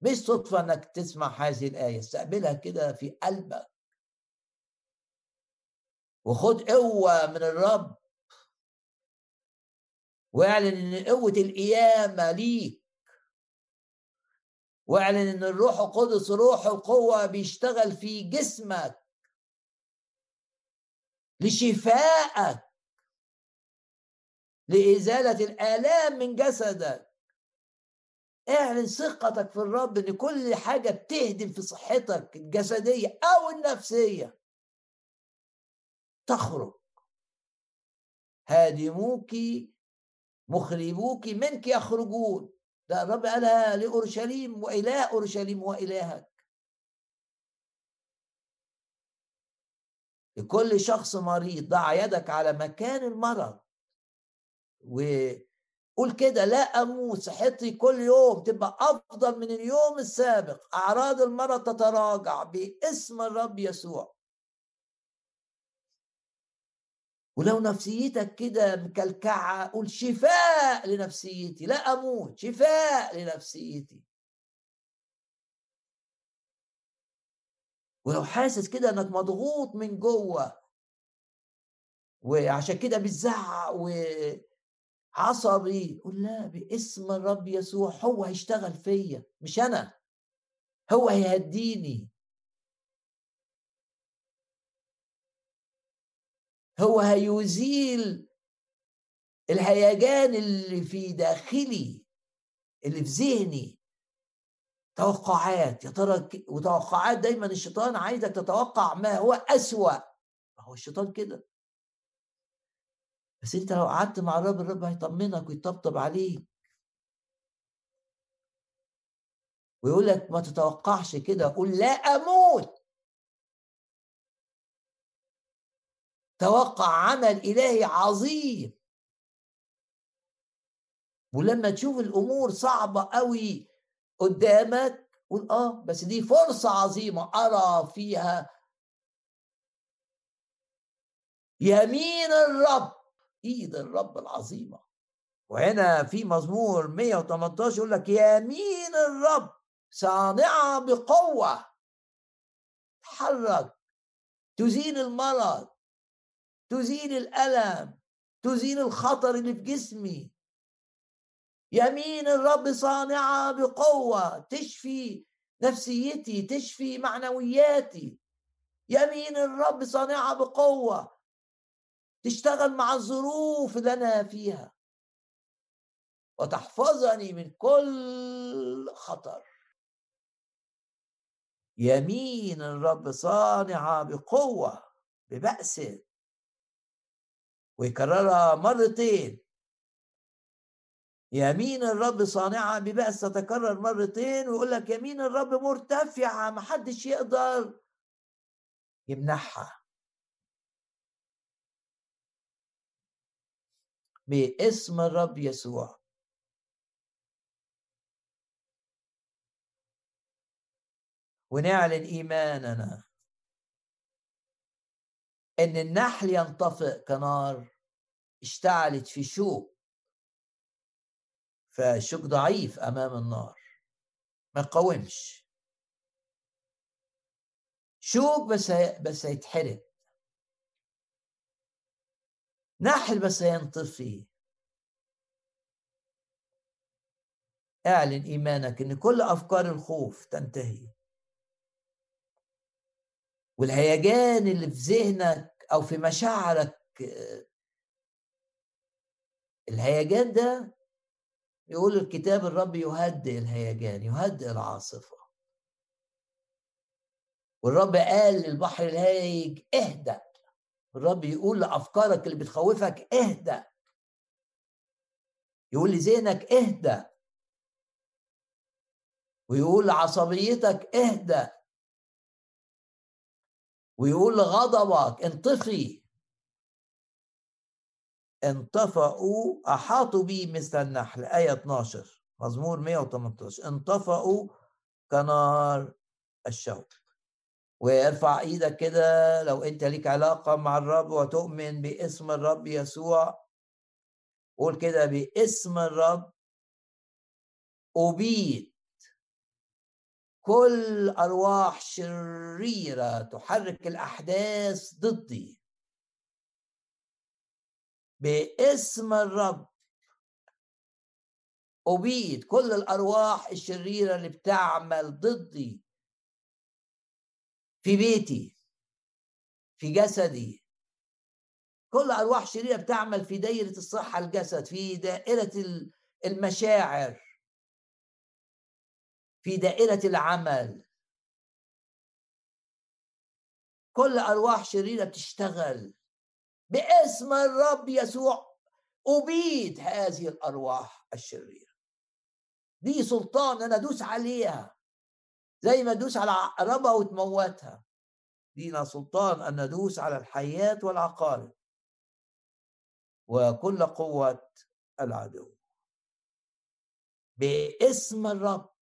مش صدفة إنك تسمع هذه الآية استقبلها كده في قلبك. وخد قوة من الرب. واعلن إن قوة القيامة ليك. واعلن إن الروح القدس روح القوة بيشتغل في جسمك. لشفائك لإزالة الآلام من جسدك. اعلن ثقتك في الرب إن كل حاجة بتهدم في صحتك الجسدية أو النفسية. تخرج. هادموك مخربوك منك يخرجون. ده الرب قالها لأورشليم وإله أورشليم وإلهك. لكل شخص مريض ضع يدك على مكان المرض. وقول كده لا أموت صحتي كل يوم تبقى أفضل من اليوم السابق. أعراض المرض تتراجع باسم الرب يسوع. ولو نفسيتك كده مكلكعة قول شفاء لنفسيتي لا أموت شفاء لنفسيتي. ولو حاسس كده إنك مضغوط من جوه. وعشان كده بتزعق وعصبي قول لا باسم الرب يسوع هو هيشتغل فيا مش أنا هو هيهديني. هو هيزيل الهيجان اللي في داخلي اللي في ذهني. توقعات. يا ترى وتوقعات دايما الشيطان عايزك تتوقع ما هو أسوأ. ما هو الشيطان كده. بس انت لو قعدت مع الرب الرب هيطمنك ويطبطب عليك. ويقول لك ما تتوقعش كده. قول لا أموت. توقع عمل إلهي عظيم. ولما تشوف الأمور صعبة قوي قدامك قول آه بس دي فرصة عظيمة أرى فيها يمين الرب إيد الرب العظيمة. وهنا في مزمور 118 يقول لك يمين الرب صانعة بقوة. تحرك تزيل المرض تزيل الألم تزيل الخطر اللي في جسمي. يمين الرب صانعة بقوة تشفي نفسيتي تشفي معنوياتي. يمين الرب صانعة بقوة تشتغل مع الظروف اللي أنا فيها. وتحفظني من كل خطر. يمين الرب صانعة بقوة ببأس. ويكررها مرتين. يمين الرب صانعة ببأس تتكرر مرتين ويقول لك يمين الرب مرتفعة محدش يقدر يمنعها باسم الرب يسوع. ونعلن إيماننا إن النحل ينطفئ كنار اشتعلت في شوق. فالشوك ضعيف أمام النار. ما يقاومش شوك بس. بس هيتحرق. نحل بس هينطفي. اعلن إيمانك إن كل أفكار الخوف تنتهي. والهيجان اللي في ذهنك أو في مشاعرك الهيجان ده يقول الكتاب الرب يهدئ الهيجان يهدئ العاصفة. والرب قال للبحر الهايج اهدأ. الرب يقول لأفكارك اللي بتخوفك اهدأ. يقول لذهنك اهدأ. ويقول لعصبيتك اهدأ. ويقول لغضبك انطفي. انطفأوا أحاطوا بي مثل النحل آية 12 مزمور 118 انطفأوا كنار الشوك. وارفع إيدك كده لو أنت ليك علاقة مع الرب وتؤمن باسم الرب يسوع. قول كده باسم الرب أبيد. كل أرواح شريرة تحرك الأحداث ضدي. باسم الرب. أبيد كل الأرواح الشريرة اللي بتعمل ضدي في بيتي في جسدي. كل أرواح شريرة بتعمل في دائرة الصحة الجسد في دائرة المشاعر. في دائرة العمل. كل أرواح شريرة بتشتغل. باسم الرب يسوع أبيد هذه الأرواح الشريرة. دي سلطان أنا أدوس عليها زي ما أدوس على عقربها وتموتها. لينا سلطان أن ندوس على الحيات والعقارب. وكل قوة العدو. باسم الرب.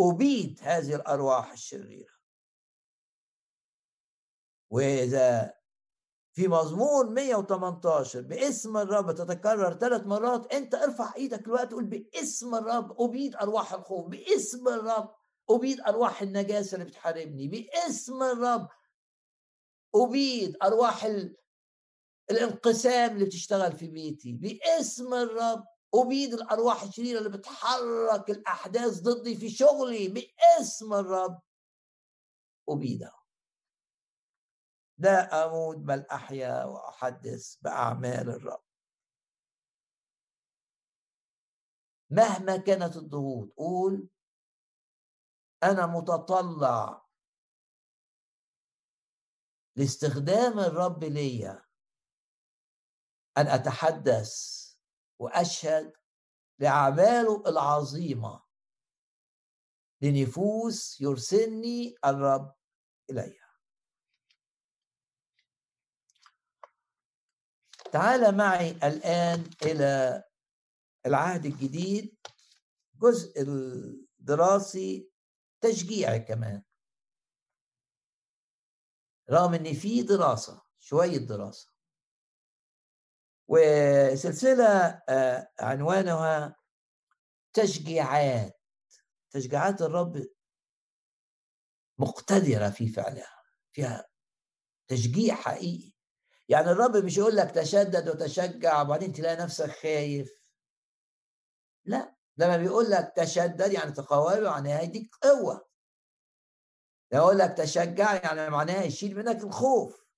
أبيد هذه الأرواح الشريرة. وإذا في مزمور 118 باسم الرب تتكرر ثلاث مرات أنت ارفع إيدك الوقت تقول باسم الرب ابيد أرواح الخوف باسم الرب ابيد أرواح النجاسة اللي بتحاربني باسم الرب ابيد أرواح ال... الانقسام اللي بتشتغل في بيتي باسم الرب أبيد الأرواح الشريرة اللي بتحرك الأحداث ضدي في شغلي باسم الرب أبيدها لا أموت بل أحيا وأحدث بأعمال الرب. مهما كانت الضغوط قول أنا متطلع لاستخدام الرب ليا أن أتحدث وأشهد لأعماله العظيمة. لنفوس يرسلني الرب إليها تعال معي الآن إلى العهد الجديد جزء الدراسي تشجيعي كمان. رغم إن في دراسة شوية دراسة. وسلسلة آه، عنوانها تشجيعات. تشجيعات الرب مقتدرة في فعلها فيها تشجيع حقيقي. يعني الرب مش يقول لك تشدد وتشجع وبعدين تلاقي نفسك خايف. لا لما بيقول لك تشدد يعني تقاوم معناها يديك قوة. لما يقول لك تشجع يعني معناها يشيل منك الخوف.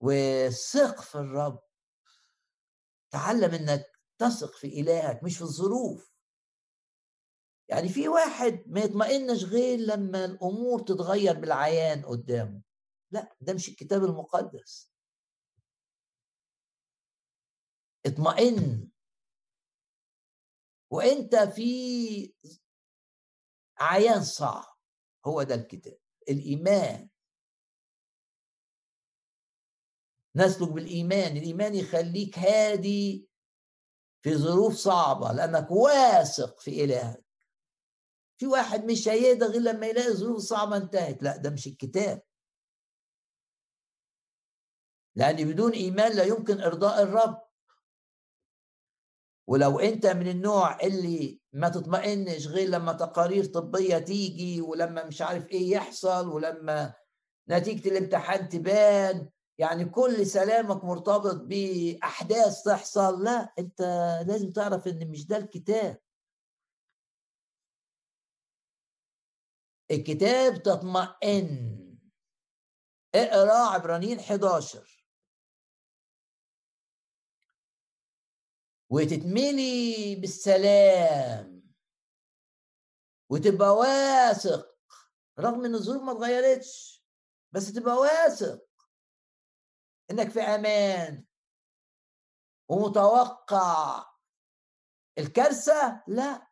وثق في الرب. تعلم إنك تثق في إلهك مش في الظروف. يعني في واحد ما يطمئنش غير لما الأمور تتغير بالعيان قدامه. لا ده مش الكتاب المقدس. اطمئن. وأنت في عيان صعب. هو ده الكتاب. الإيمان. نسلك بالإيمان. الإيمان يخليك هادي في ظروف صعبة لأنك واثق في إلهك. في واحد مش هيهدى غير لما يلاقي ظروف صعبة انتهت. لا ده مش الكتاب. لأن بدون إيمان لا يمكن إرضاء الرب. ولو أنت من النوع اللي ما تطمئنش غير لما تقارير طبية تيجي ولما مش عارف إيه يحصل ولما نتيجة الامتحان تبان. يعني كل سلامك مرتبط بأحداث تحصل. لا أنت لازم تعرف إن مش ده الكتاب. الكتاب تطمئن. اقرأ عبرانيين 11 وتتملي بالسلام. وتبقى واثق. رغم إن الظروف ما اتغيرتش بس تبقى واثق إنك في أمان. ومتوقع. الكارثة؟ لا.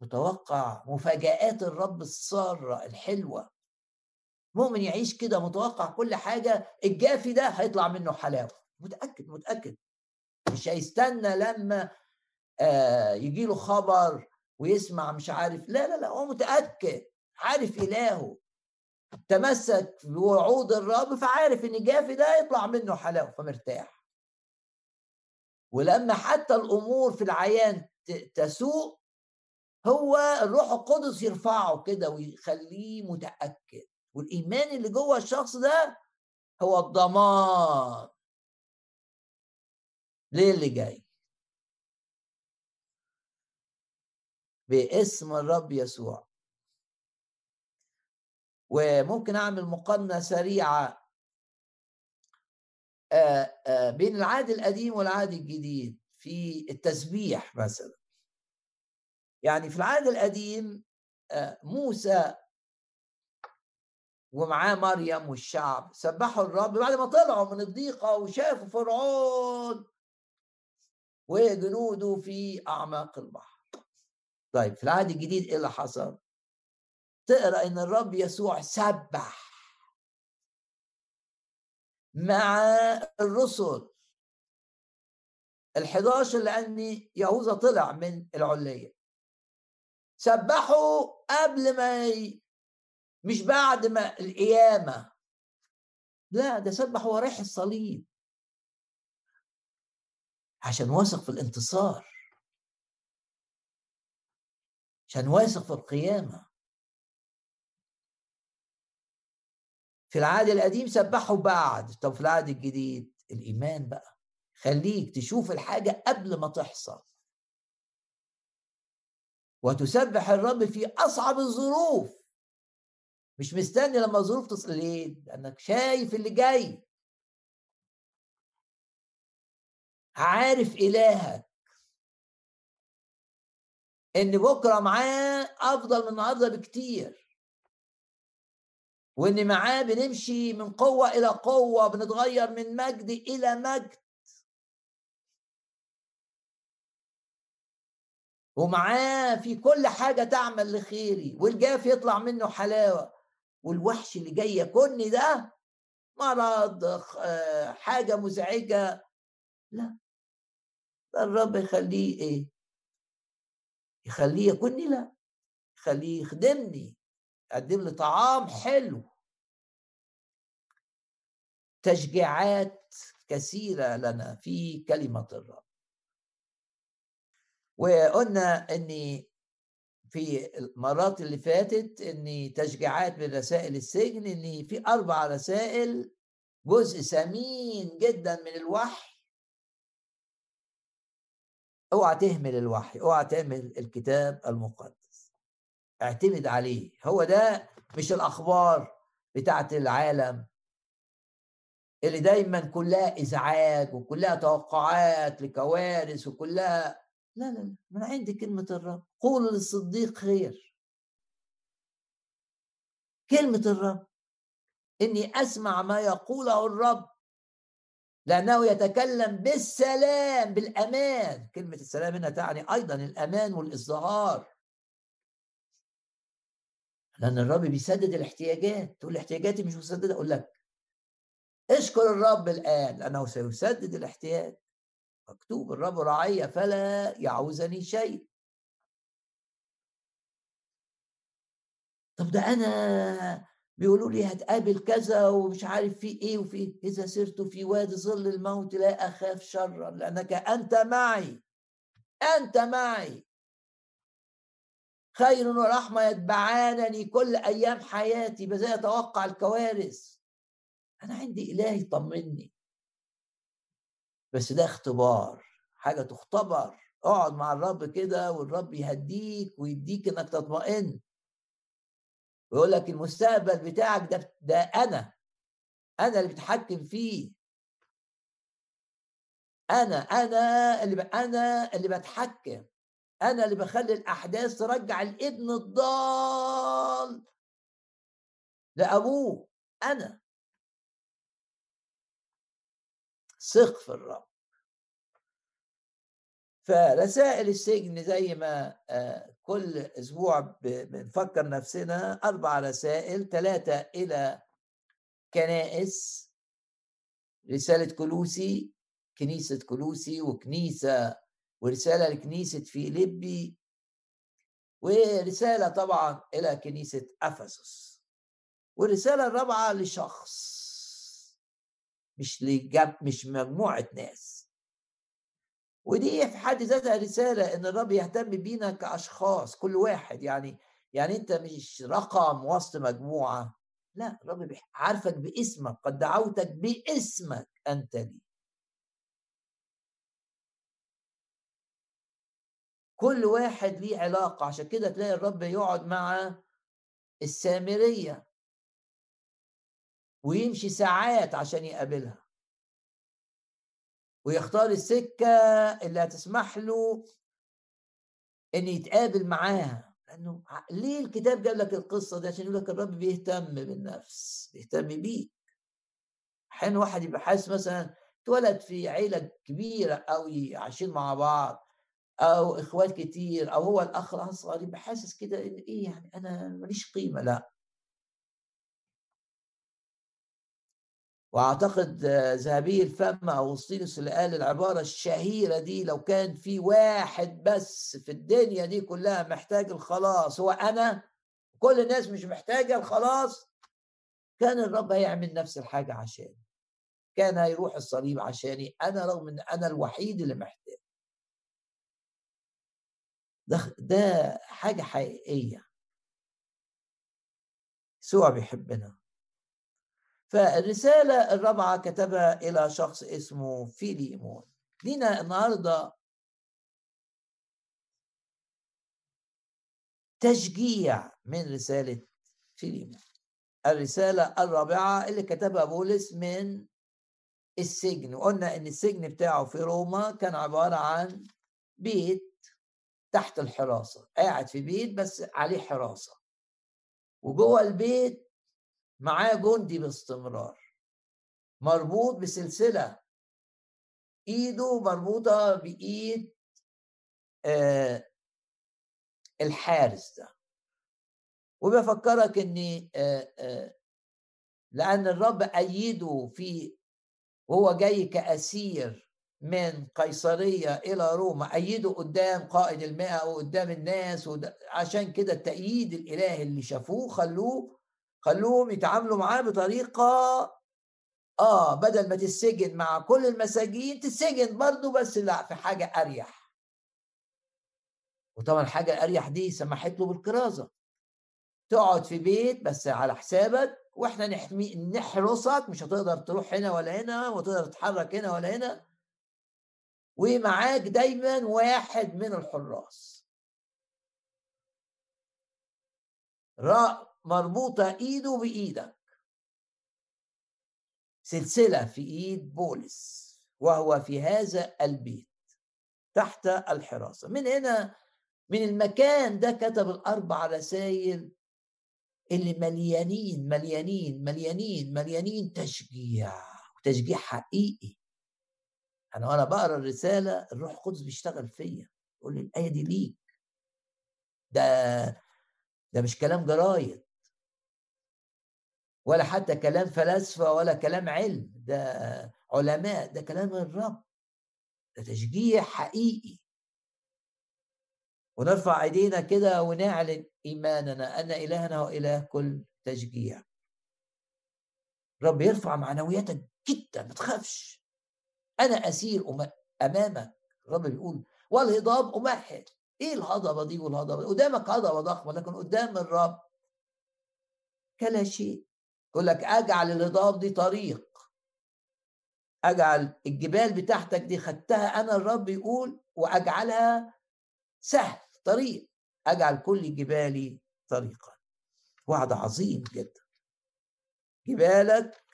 متوقع مفاجآت الرب السارة الحلوة؟ مؤمن يعيش كده متوقع كل حاجة الجافي ده هيطلع منه حلاوة. متأكد متأكد. مش هيستنى لما آه يجي له خبر ويسمع مش عارف. لا لا لا هو متأكد عارف إلهه. تمسك بوعود الرب فعارف إن جافي ده يطلع منه حلاوة فمرتاح. ولما حتى الأمور في العيان تسوء هو الروح القدس يرفعه كده ويخليه متأكد. والإيمان اللي جوه الشخص ده هو الضمان ليه اللي جاي. باسم الرب يسوع. وممكن أعمل مقارنة سريعة بين العهد القديم والعهد الجديد. في التسبيح مثلا. يعني في العهد القديم موسى ومعاه مريم والشعب سبحوا الرب بعد ما طلعوا من الضيقة وشافوا فرعون وجنوده في أعماق البحر. طيب في العهد الجديد إيه اللي حصل؟ تقرأ إن الرب يسوع سبح مع الرسل. ال11 لأن يهوذا طلع من العليه سبحوا قبل ما ي... مش بعد ما القيامة. لا ده سبح وهو رايح الصليب. عشان واثق في الانتصار. عشان واثق في القيامة. في العهد القديم سبحوا بعد. طب في العهد الجديد الإيمان بقى. خليك تشوف الحاجة قبل ما تحصل. وتسبح الرب في أصعب الظروف. مش مستني لما الظروف تصل. ليه؟ لأنك شايف اللي جاي. عارف إلهك. إن بكرة معاه أفضل من النهارده بكتير. وإن معاه بنمشي من قوة إلى قوة بنتغير من مجد إلى مجد. ومعاه في كل حاجة تعمل لخيري والجاف يطلع منه حلاوة والوحش اللي جاي يكوني ده مرض حاجة مزعجة. لا الرب يخليه إيه؟ يخليه يكوني لا يخليه يخدمني قدم لي طعام حلو. تشجيعات كثيرة لنا في كلمة الرب. وقلنا اني في المرات اللي فاتت اني تشجيعات من رسائل السجن اني في أربع رسائل جزء ثمين جدا من الوحي. اوعى تهمل الوحي اوعى تهمل الكتاب المقدس. اعتمد عليه. هو ده مش الأخبار بتاعت العالم اللي دايما كلها إزعاج وكلها توقعات لكوارث وكلها لا لا لا من عندي كلمة الرب قولوا للصديق خير. كلمة الرب إني أسمع ما يقوله الرب. لأنه يتكلم بالسلام بالأمان. كلمة السلام هنا تعني أيضا الأمان والازدهار لأن الرب بيسدد الاحتياجات تقول احتياجاتي مش مسددة أقول لك اشكر الرب الآن لأنه سيسدد الاحتياج. مكتوب الرب رعي فلا يعوزني شيء. طب ده أنا بيقولوا لي هتقابل كذا ومش عارف في إيه وفي. إذا سرت في وادي ظل الموت لا أخاف شرا لأنك أنت معي أنت معي. خير ورحمة يتبعانني كل أيام حياتي بزي أتوقع الكوارث. أنا عندي اله يطمني بس ده اختبار حاجة تختبر. اقعد مع الرب كده والرب يهديك ويديك إنك تطمئن. ويقول لك المستقبل بتاعك ده ده أنا أنا اللي بتحكم فيه. أنا أنا اللي أنا اللي بتحكم. أنا اللي بخلي الأحداث ترجع الإبن الضال لأبوه أنا. ثق في الرب. فرسائل السجن زي ما آه، كل أسبوع بنفكر نفسنا أربع رسائل ثلاثة إلى كنائس رسالة كلوسي كنيسة كلوسي وكنيسة ورسالة لكنيسة فيليبي ورسالة طبعا إلى كنيسة أفسس والرسالة الرابعة لشخص مش لجم... مش مجموعة ناس. ودي في حد ذاتها رسالة إن الرب يهتم بينا كأشخاص كل واحد يعني يعني أنت مش رقم وسط مجموعة. لا الرب عارفك باسمك قد دعوتك باسمك أنت لي كل واحد ليه علاقة عشان كده تلاقي الرب يقعد مع السامرية ويمشي ساعات عشان يقابلها. ويختار السكة اللي هتسمح له إن يتقابل معاها. لأنه ليه الكتاب جاب لك القصة دي؟ عشان يقول لك الرب بيهتم بالنفس بيهتم بيك. أحيانا واحد يبقى حاسس مثلا اتولد في عيلة كبيرة قوي عايشين مع بعض أو إخوات كتير أو هو الأخ الأصغر يبقى حاسس كده إن إيه يعني أنا ماليش قيمة لأ. وأعتقد ذهبي الفم أغسطينوس اللي قال العبارة الشهيرة دي لو كان في واحد بس في الدنيا دي كلها محتاج الخلاص هو أنا؟ كل الناس مش محتاجة الخلاص؟ كان الرب هيعمل نفس الحاجة عشاني. كان هيروح الصليب عشاني أنا رغم إن أنا الوحيد اللي محتاج. ده ده حاجة حقيقية. يسوع بيحبنا. فالرسالة الرابعة كتبها إلى شخص اسمه فيليمون. لينا النهاردة تشجيع من رسالة فيليمون. الرسالة الرابعة اللي كتبها بولس من السجن. وقلنا إن السجن بتاعه في روما كان عبارة عن بيت تحت الحراسة. قاعد في بيت بس عليه حراسة. وجوه البيت معاه جندي باستمرار مربوط بسلسلة. إيده مربوطة بإيد آه الحارس ده. وبفكرك ان آه آه لأن الرب أيده في وهو جاي كأسير من قيصرية إلى روما أيده قدام قائد المئة وقدام الناس عشان كده التأييد الإلهي اللي شافوه خلوه خلوهم يتعاملوا معاه بطريقة آه بدل ما تتسجن مع كل المساجين تتسجن برضه بس لا في حاجة أريح. وطبعا الحاجة الأريح دي سمحت له بالكرازة. تقعد في بيت بس على حسابك وإحنا نحمي نحرسك مش هتقدر تروح هنا ولا هنا وتقدر تتحرك هنا ولا هنا. ومعاك دايما واحد من الحراس. مربوطة إيده بإيدك. سلسلة في إيد بولس وهو في هذا البيت تحت الحراسة. من هنا من المكان ده كتب الأربع رسائل اللي مليانين مليانين مليانين مليانين تشجيع وتشجيع حقيقي. أنا وأنا بقرأ الرسالة الروح القدس بيشتغل فيا. يقول لي الآية دي ليك. ده ده مش كلام جرايد. ولا حتى كلام فلاسفة ولا كلام علم ده علماء ده كلام الرب. ده تشجيع حقيقي. ونرفع ايدينا كده ونعلن إيماننا أن إلهنا هو إله كل تشجيع. رب يرفع معنوياتك جدا ما تخافش. أنا أسير أمامك. الرب بيقول والهضاب أمهل. إيه الهضبة دي والهضبة قدامك هضبة ضخمة لكن قدام الرب كلا شيء. يقول لك أجعل الهضاب دي طريق. أجعل الجبال بتاعتك دي خدتها أنا الرب يقول وأجعلها سهل طريق. أجعل كل جبالي طريقا. وعد عظيم جدا. جبالك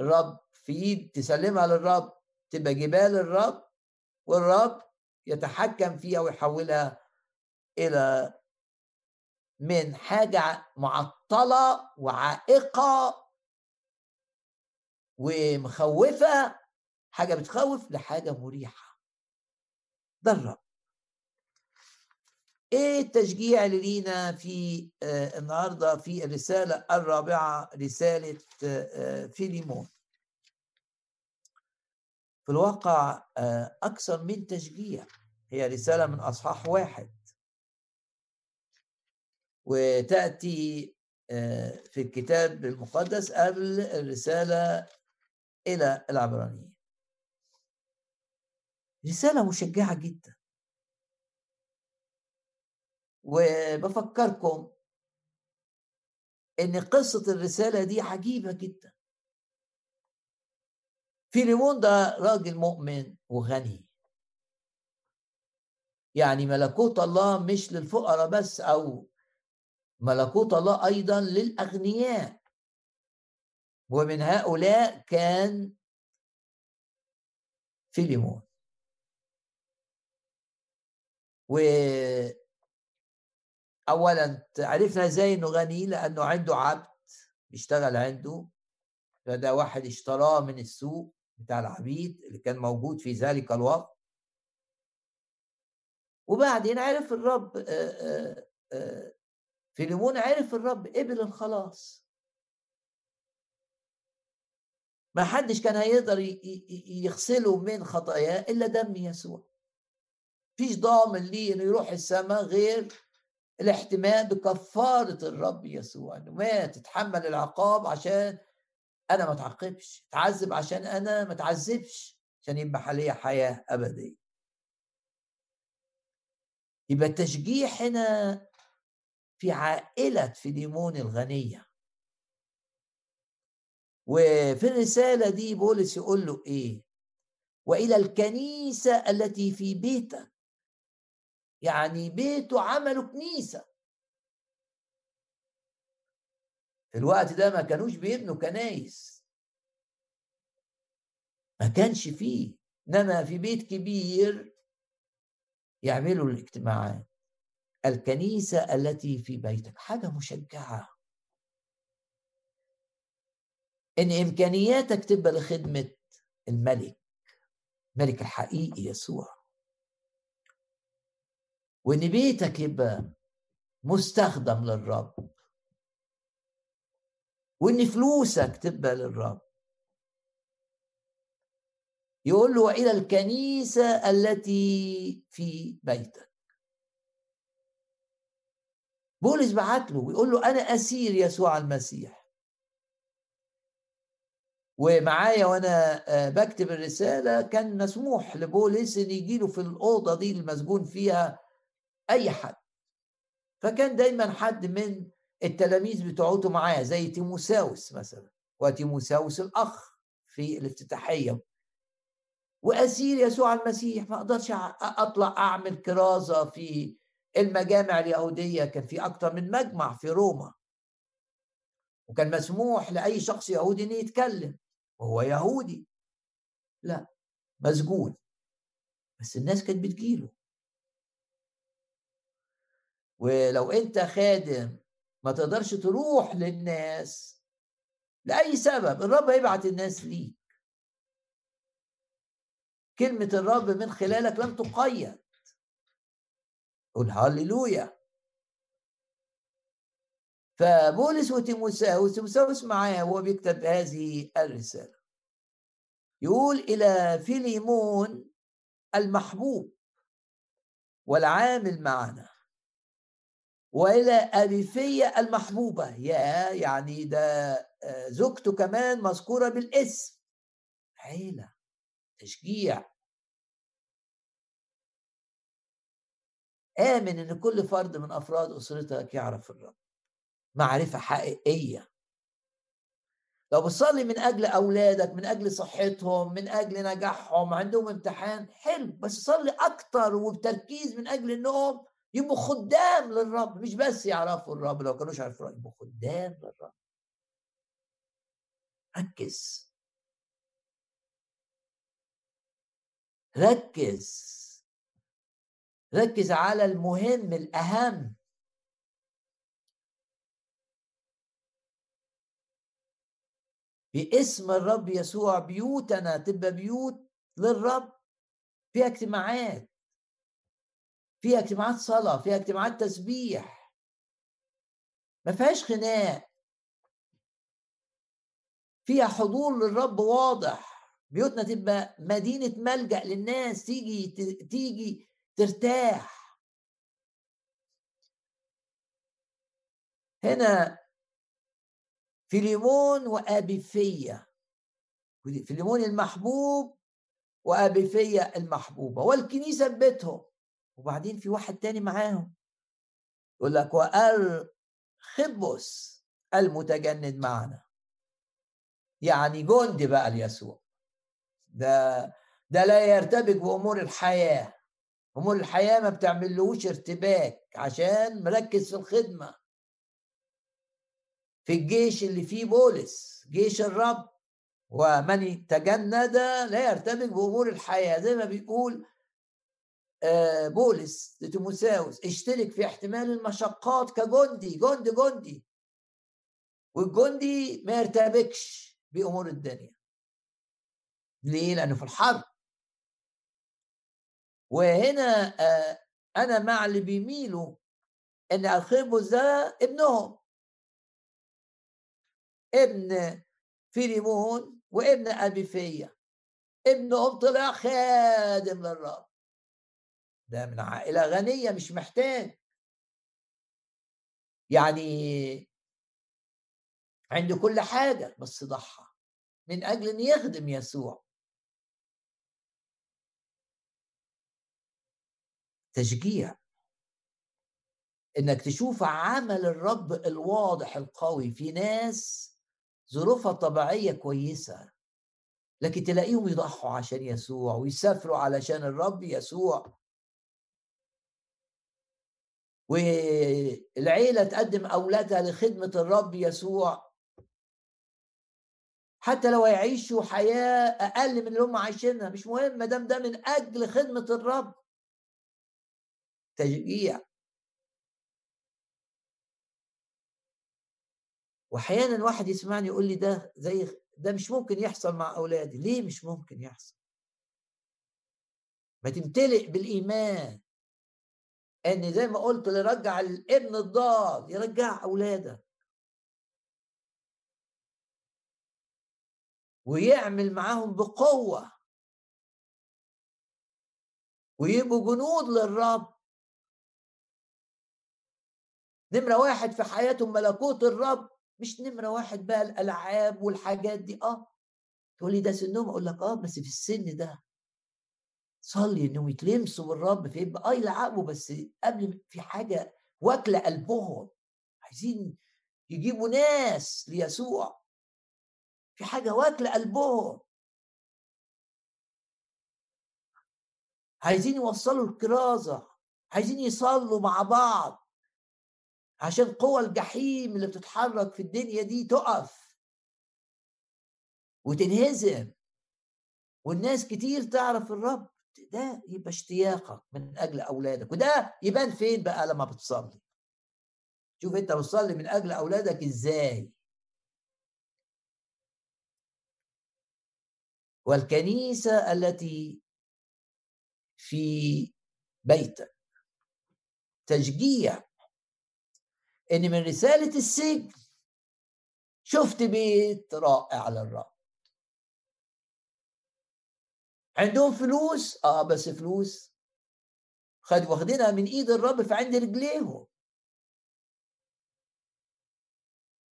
الرب في إيد تسلمها للرب تبقى جبال الرب والرب يتحكم فيها ويحولها إلى من حاجة معطلة وعائقة ومخوفة حاجة بتخوف لحاجة مريحة. ده الرب إيه التشجيع اللي لينا في آه النهارده في الرسالة الرابعة رسالة آه فيليمون؟ في الواقع آه أكثر من تشجيع. هي رسالة من أصحاح واحد. وتأتي آه في الكتاب المقدس قبل الرسالة إلى العبرانيين. رسالة مشجعة جدا. وبفكركم إن قصة الرسالة دي عجيبة جدا. فيليمون ده راجل مؤمن وغني. يعني ملكوت الله مش للفقراء بس أو ملكوت الله أيضا للأغنياء. ومن هؤلاء كان فيليمون. و اولا عرفنا إزاي إنه غني؟ لأنه عنده عبد بيشتغل عنده. فده واحد اشتراه من السوق بتاع العبيد اللي كان موجود في ذلك الوقت. وبعدين عرف الرب فيليمون عرف الرب قبل الخلاص. ما حدش كان هيقدر يغسله من خطاياه إلا دم يسوع. فيش ضامن ليه إنه يروح السماء غير الاحتمال بكفارة الرب يسوع إنه مات تتحمل العقاب عشان أنا ما اتعاقبش تعذب عشان أنا ما اتعذبش عشان يبقى ليا حياة أبدية. يبقى التشجيع هنا في عائلة فيليمون الغنية. وفي الرسالة دي بولس يقول له إيه؟ وإلى الكنيسة التي في بيتك. يعني بيته عملوا كنيسة. في الوقت ده ما كانوش بيبنوا كنايس. ما كانش فيه. إنما في بيت كبير يعملوا الاجتماعات. الكنيسة التي في بيتك. حاجة مشجعة. إن إمكانياتك تبقى لخدمة الملك الملك الحقيقي يسوع. وإن بيتك يبقى مستخدم للرب. وإن فلوسك تبقى للرب. يقول له إلى الكنيسة التي في بيتك. بولس بعت له ويقول له أنا أسير يسوع المسيح. ومعايا وأنا بكتب الرسالة كان مسموح لبولس إن يجي له في الأوضة دي المسجون فيها أي حد. فكان دايما حد من التلاميذ بتوعته معاه زي تيموساوس مثلا وتيموساوس الأخ في الافتتاحية. وأسير يسوع المسيح ما أقدرش أطلع أعمل كرازة في المجامع اليهودية كان في أكتر من مجمع في روما. وكان مسموح لأي شخص يهودي إنه يتكلم وهو يهودي. لا مسجون. بس الناس كانت بتجيله. ولو أنت خادم ما تقدرش تروح للناس لأي سبب. الرب هيبعت الناس ليك. كلمة الرب من خلالك لم تقيد. قول هللويا. فبولس وتيموساوس تيموساوس معاه وهو بيكتب هذه الرسالة. يقول إلى فيليمون المحبوب والعامل معنا وإلى اريفيه المحبوبة. يا يعني ده آه، زوجته كمان مذكورة بالاسم. عيلة تشجيع. آمن إن كل فرد من أفراد أسرتك يعرف الرب. معرفة حقيقية. لو بتصلي من أجل أولادك من أجل صحتهم من أجل نجاحهم عندهم امتحان حلو بس صلي أكتر وبتركيز من أجل إنهم يبقوا خدام للرب. مش بس يعرفوا الرب لو كانوش عارفين يبقوا خدام للرب. ركز. ركز. ركز على المهم الأهم. باسم الرب يسوع بيوتنا تبقى بيوت للرب. فيها اجتماعات. فيها اجتماعات صلاة فيها اجتماعات تسبيح. ما فيهاش خناق. فيها حضور للرب واضح. بيوتنا تبقى مدينة ملجأ للناس. تيجي تيجي ترتاح. هنا فيليمون وأبيفية. فيليمون المحبوب وأبيفية المحبوبة والكنيسة ببيتهم وبعدين في واحد تاني معاهم. يقول لك وأرخبس المتجند معنا. يعني جندي بقى ليسوع. ده ده لا يرتبك بأمور الحياة. أمور الحياة ما بتعملوش ارتباك عشان مركز في الخدمة. في الجيش اللي فيه بولس جيش الرب ومن تجند لا يرتبك بأمور الحياة. زي ما بيقول آه، بولس لتيموساوس اشترك في احتمال المشقات كجندي جندي جندي. والجندي ما يرتبكش بأمور الدنيا. ليه؟ لأنه في الحرب. وهنا آه، أنا مع اللي بيميلوا إن أرخيبوس ده ابنهم. ابن فيليمون وابن أبيفية. ابنهم طلع خادم للرب. ده من عائلة غنية مش محتاج. يعني عنده كل حاجة بس ضحى. من أجل أن يخدم يسوع. تشجيع. إنك تشوف عمل الرب الواضح القوي في ناس ظروفها الطبيعية كويسة لكن تلاقيهم يضحوا عشان يسوع ويسافروا علشان الرب يسوع. والعيلة تقدم أولادها لخدمة الرب يسوع. حتى لو يعيشوا حياة أقل من اللي هم عايشينها مش مهم ما دام ده من أجل خدمة الرب. تشجيع. واحيانا واحد يسمعني يقول لي ده زي ده مش ممكن يحصل مع أولادي. ليه مش ممكن يحصل؟ ما تمتلئ بالإيمان. إن زي ما قلت اللي يرجع الابن الضال يرجع أولادك. ويعمل معاهم بقوة. ويبقوا جنود للرب. نمرة واحد في حياتهم ملكوت الرب مش نمرة واحد بقى الألعاب والحاجات دي. آه تقول لي ده سنهم؟ أقول لك آه بس في السن ده. صلي انهم يتلمسوا بالرب فيبقى آه يلعبوا بس قبل في حاجة واكلة قلبهم. عايزين يجيبوا ناس ليسوع. في حاجة واكلة قلبهم. عايزين يوصلوا الكرازة. عايزين يصلوا مع بعض. عشان قوى الجحيم اللي بتتحرك في الدنيا دي تقف وتنهزم. والناس كتير تعرف الرب ده يبقى اشتياقك من أجل أولادك. وده يبان فين بقى لما بتصلي؟ شوف أنت بتصلي من أجل أولادك إزاي. والكنيسة التي في بيتك تشجيع ان من رسالة السجن شفت بيت رائع للرب عندهم فلوس؟ آه بس فلوس. خد واخدينها من إيد الرب في عند رجليهم.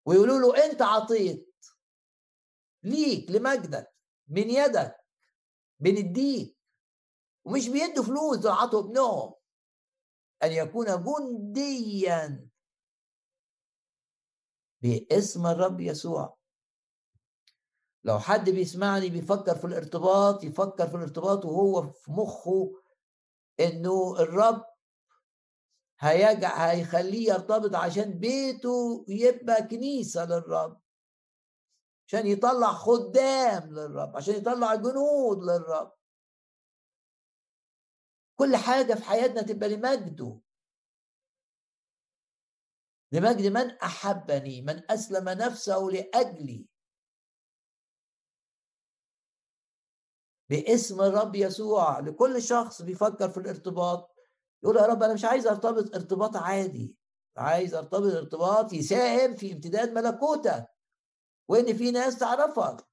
ويقولوا له أنت عطيت ليك لمجدك من يدك بنديك ومش بيدوا فلوس عطوا ابنهم. أن يكون جنديا. باسم الرب يسوع. لو حد بيسمعني بيفكر في الارتباط يفكر في الارتباط وهو في مخه إنه الرب هيجع هيخليه يرتبط عشان بيته يبقى كنيسة للرب. عشان يطلع خدام للرب عشان يطلع جنود للرب. كل حاجة في حياتنا تبقى لمجده. لمجد من أحبني من أسلم نفسه لأجلي. باسم الرب يسوع لكل شخص بيفكر في الارتباط. يقول يا رب أنا مش عايز أرتبط ارتباط عادي. عايز أرتبط ارتباط يساهم في امتداد ملكوتك وإن في ناس تعرفك.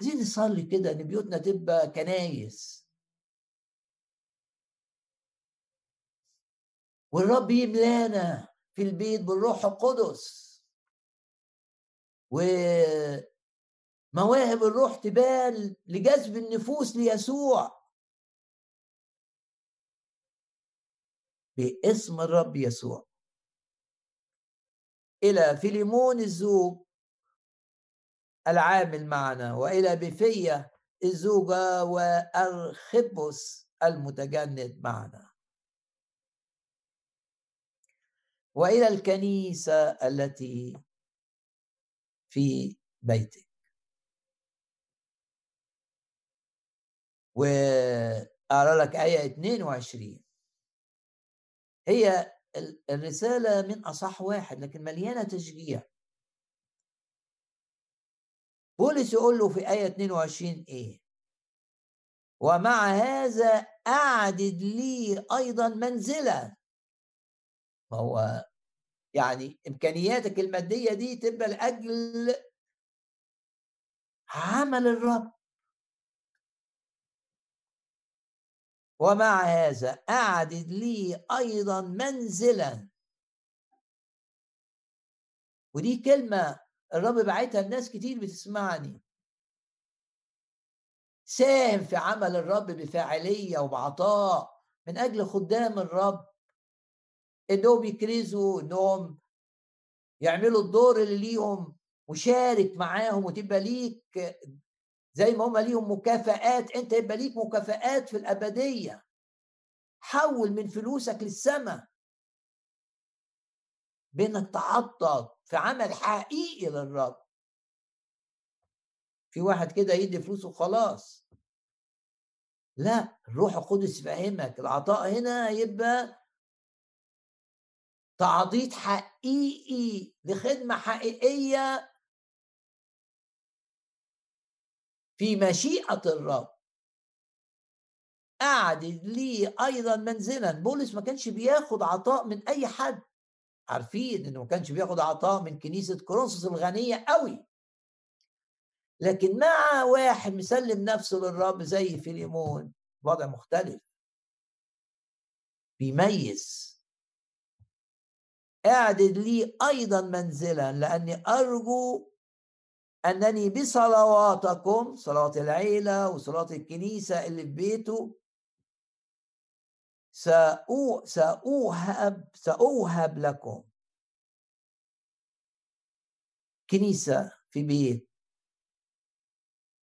عايزين نصلي كده إن بيوتنا تبقى كنايس. والرب يملانا في البيت بالروح القدس. ومواهب الروح تبان لجذب النفوس ليسوع. باسم الرب يسوع. إلى فيليمون الزوج العامل معنا وإلى بفية الزوجة وأرخبس المتجند معنا. وإلى الكنيسة التي في بيتك. واقرا لك آية 22 هي الرسالة من أصح واحد لكن مليانة تشجيع. بولس يقول له في آية 22 إيه؟ ومع هذا أعدد لي أيضا منزلا ما هو يعني إمكانياتك المادية دي تبقى لأجل عمل الرب. ومع هذا أعدد لي أيضا منزلا. ودي كلمة الرب بعتها لناس كتير بتسمعني. ساهم في عمل الرب بفاعلية وبعطاء من أجل خدام الرب. انهم يكرزوا انهم يعملوا الدور اللي ليهم وشارك معاهم وتبقى ليك زي ما هم ليهم مكافآت أنت يبقى ليك مكافآت في الأبدية. حول من فلوسك للسماء بانك تعطل في عمل حقيقي للرب. في واحد كده يدي فلوسه وخلاص. لا الروح القدس يفهمك العطاء هنا يبقى تعضيد حقيقي لخدمة حقيقية في مشيئة الرب. أعدد لي أيضا منزلا. بولس ما كانش بياخد عطاء من أي حد. عارفين إنه ما كانش بياخد عطاء من كنيسة كورنثوس الغنية قوي. لكن مع واحد مسلم نفسه للرب زي فيليمون وضع مختلف. بيميز. أعدد لي أيضا منزلا لأني أرجو أنني بصلواتكم صلاة العيلة وصلاة الكنيسة اللي في بيته سأوهب سأوهب لكم كنيسة في بيت.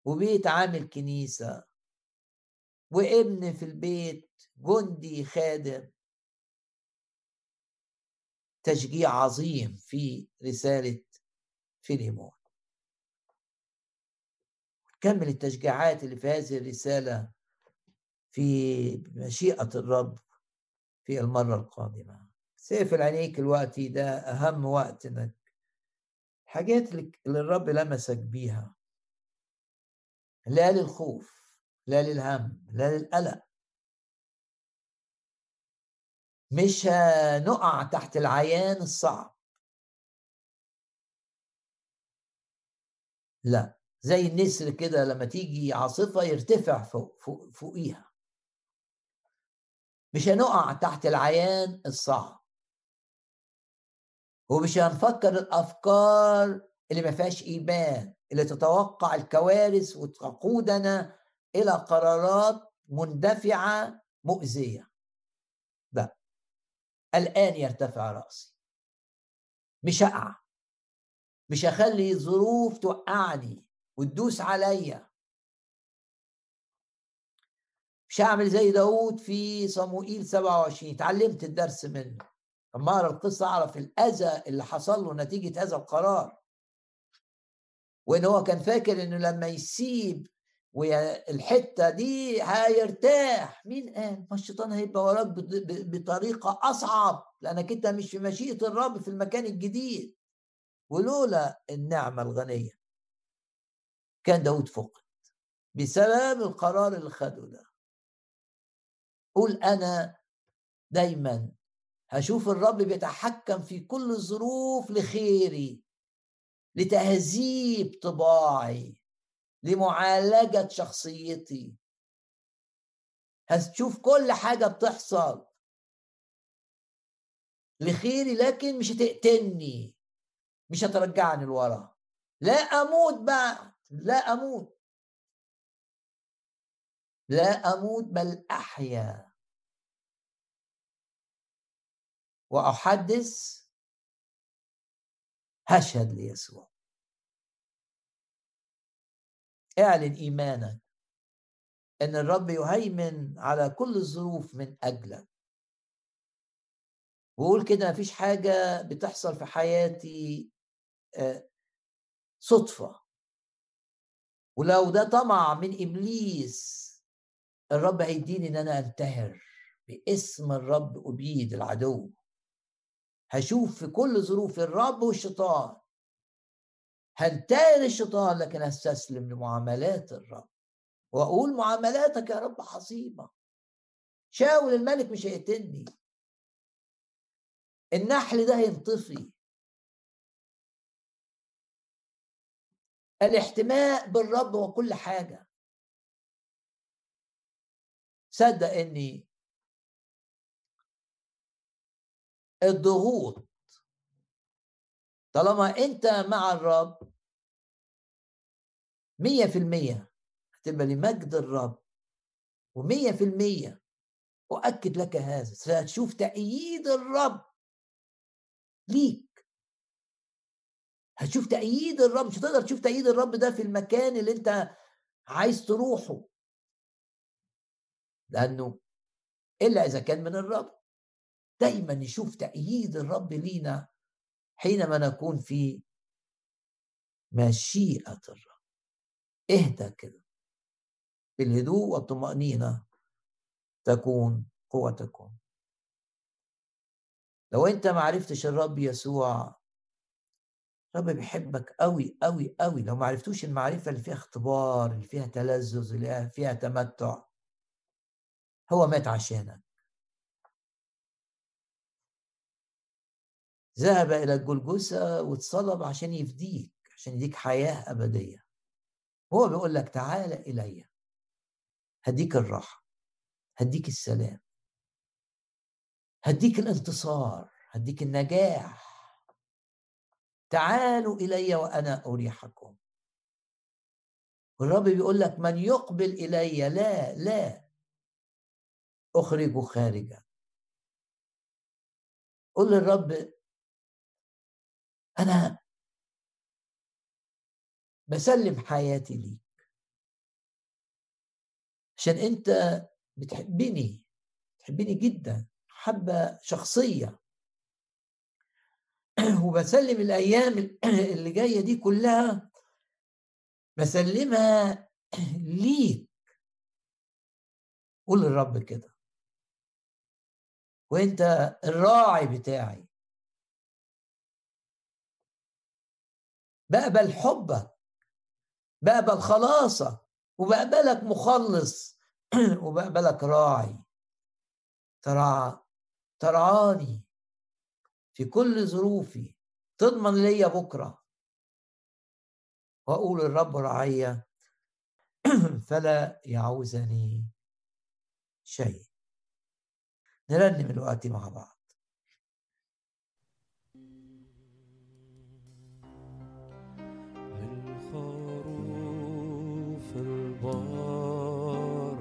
وبيت عامل كنيسة. وابن في البيت جندي خادم. تشجيع عظيم في رسالة فيليمون كمل التشجيعات اللي في هذه الرسالة في مشيئة الرب في المرة القادمة. سيف عينيك الوقت ده أهم وقت إنك الحاجات اللي الرب لمسك بيها. لا للخوف لا للهم لا للقلق. مش هنقع تحت العيان الصعب. لا زي النسر كده لما تيجي عاصفة يرتفع فوق فوق فوقيها. مش هنقع تحت العيان الصعب. ومش هنفكر الأفكار اللي ما فيهاش إيمان اللي تتوقع الكوارث وتقودنا إلى قرارات مندفعة مؤذية. ده الآن يرتفع رأسي. مش هقع مش هخلي ظروف توقعني وتدوس عليا. مش هعمل زي داود في صموئيل 27 اتعلمت الدرس منه. لما أقرأ القصة أعرف الأذى اللي حصل له نتيجة هذا القرار. وإن هو كان فاكر إنه لما يسيب والحتة دي هيرتاح. مين قال؟ ما الشيطان هيبقى وراك بطريقة أصعب لأنك أنت مش في مشيئة الرب في المكان الجديد. ولولا النعمة الغنية كان داود فقد بسبب القرار اللي خده ده. قول أنا دايما هشوف الرب بيتحكم في كل الظروف لخيري لتهذيب طباعي. لمعالجة شخصيتي. هتشوف كل حاجة بتحصل. لخيري لكن مش هتقتلني. مش هترجعني لورا. لا أموت بعد لا أموت. لا أموت بل أحيا. وأحدث هشهد ليسوع. اعلن ايمانك أن الرب يهيمن على كل الظروف من اجلك وقول كده مفيش حاجة بتحصل في حياتي آه، صدفة. ولو ده طمع من إبليس الرب هيديني إن أنا أنتهر باسم الرب أبيد العدو. هشوف في كل ظروف الرب والشيطان. هنتهر الشيطان لكن هستسلم لمعاملات الرب؟ وأقول معاملاتك يا رب عظيمة. شاول الملك مش هيقتلني. النحل ده هينطفي. الاحتماء بالرب وكل حاجة. صدق إني الضغوط طالما أنت مع الرب مية في المية هتبقى لمجد الرب ومية في المية أؤكد لك هذا ستشوف تأييد الرب ليك. هتشوف تأييد الرب مش هتقدر تشوف تأييد الرب ده في المكان اللي أنت عايز تروحه. لأنه إلا إذا كان من الرب. دايما نشوف تأييد الرب لينا حينما نكون في مشيئة الرب. اهدى كده. بالهدوء والطمأنينة تكون قوتكم لو أنت ما عرفتش الرب يسوع الرب بيحبك قوي قوي قوي لو ما عرفتوش المعرفة اللي فيها اختبار اللي فيها تلذذ اللي فيها تمتع هو مات عشانك. ذهب إلى الجلجسة واتصلب عشان يفديك عشان يديك حياة أبدية. هو بيقول لك تعال إلي. هديك الراحة. هديك السلام. هديك الانتصار. هديك النجاح. تعالوا إلي وأنا أريحكم. والرب بيقول لك من يقبل إلي لا لا. أخرجه خارجا. قل للرب أنا بسلم حياتي ليك. عشان أنت بتحبني بتحبني جدا حبة شخصية. [CLEARS THROAT] وبسلم الأيام [CLEARS THROAT] اللي جاية دي كلها بسلمها [CLEARS THROAT] ليك. قول للرب كده. وأنت الراعي بتاعي. بقبل حبك بقبل خلاصك وبقبلك مخلص [CLEARS THROAT] وبقبلك راعي. ترعى ترعاني في كل ظروفي تضمن ليا بكرة. وأقول الرب رعية [CLEARS THROAT] فلا يعوزني شيء. نرنم الوقت مع بعض. بركه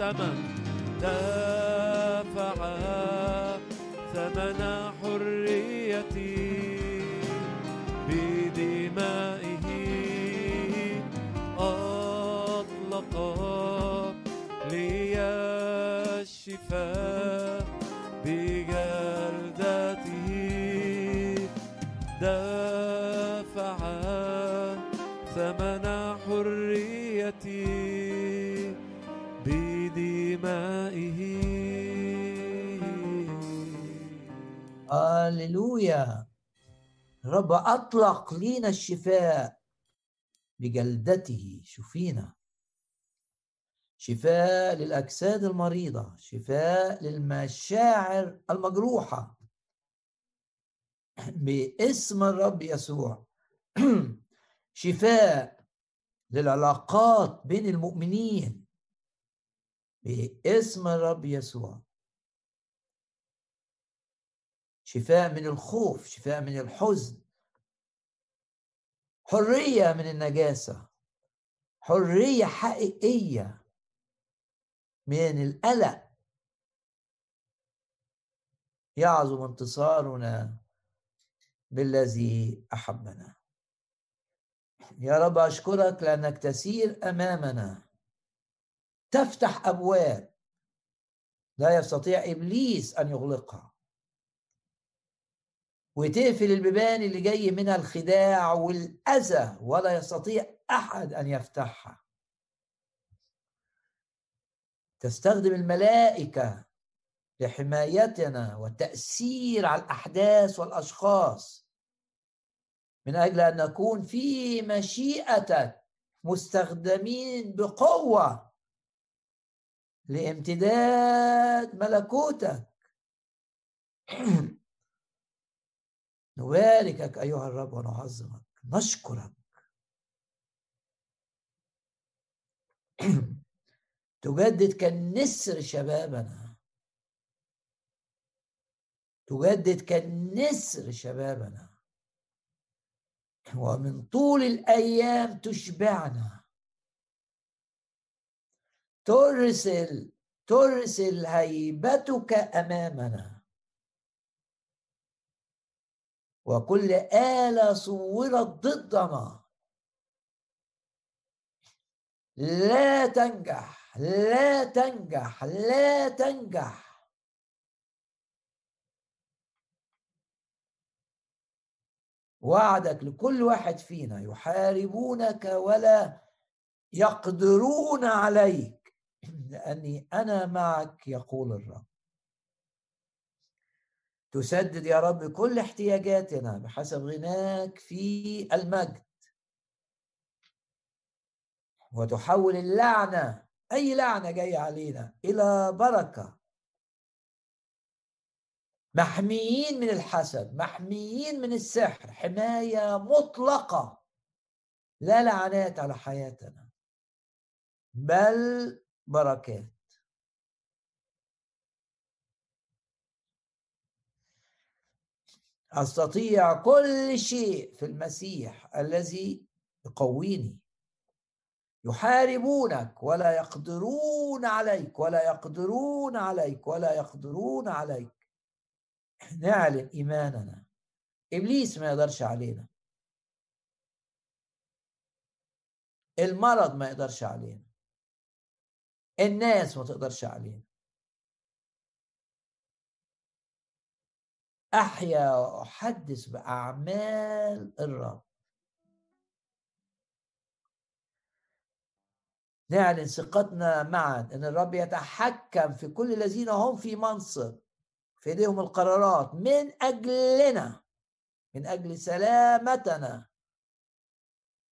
السماء رب أطلق لينا الشفاء بجلدته. شوفينا. شفاء للأجساد المريضة شفاء للمشاعر المجروحة. باسم الرب يسوع. [CLEARS THROAT] شفاء للعلاقات بين المؤمنين. باسم الرب يسوع. شفاء من الخوف شفاء من الحزن. حرية من النجاسة حرية حقيقية من القلق. يعظم انتصارنا بالذي أحبنا. يا رب أشكرك لأنك تسير أمامنا. تفتح أبواب. لا يستطيع إبليس أن يغلقها. وتقفل البيبان اللي جاي منها الخداع والأذى ولا يستطيع أحد أن يفتحها. تستخدم الملائكة لحمايتنا والتاثير على الأحداث والأشخاص. من أجل أن نكون في مشيئتك مستخدمين بقوة لامتداد ملكوتك. [CLEARS THROAT] نباركك أيها الرب ونعظمك نشكرك. [CLEARS THROAT] تجدد كالنسر شبابنا. تجدد كالنسر شبابنا. ومن طول الأيام تشبعنا. ترسل ترسل هيبتك أمامنا. وكل آلة صورت ضدنا. لا تنجح لا تنجح لا تنجح. وعدك لكل واحد فينا يحاربونك ولا يقدرون عليك. [CLEARS THROAT] لأني أنا معك يقول الرب. تسدد يا رب كل احتياجاتنا بحسب غناك في المجد. وتحول اللعنة أي لعنة جاية علينا إلى بركة. محميين من الحسد محميين من السحر حماية مطلقة. لا لعنات على حياتنا بل بركات. أستطيع كل شيء في المسيح الذي يقويني. يحاربونك ولا يقدرون عليك ولا يقدرون عليك ولا يقدرون عليك. نعلن إيماننا. إبليس ما يقدرش علينا. المرض ما يقدرش علينا. الناس ما تقدرش علينا. أحيا وأحدث بأعمال الرب. نعلن ثقتنا معا إن الرب يتحكم في كل الذين هم في منصب في إيديهم القرارات من أجلنا من أجل سلامتنا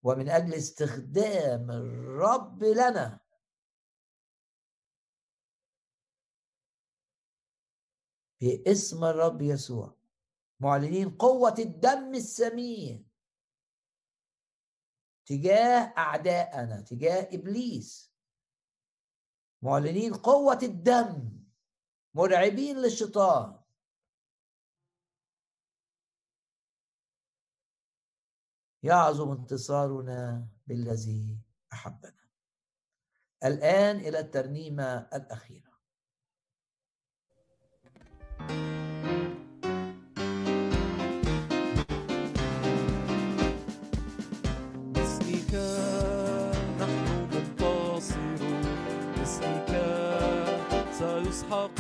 ومن أجل استخدام الرب لنا. باسم الرب يسوع. معلنين قوة الدم السمين تجاه أعدائنا تجاه إبليس. معلنين قوة الدم مرعبين للشيطان. يعظم انتصارنا بالذي أحبنا. الآن إلى الترنيمة الأخيرة. يسحق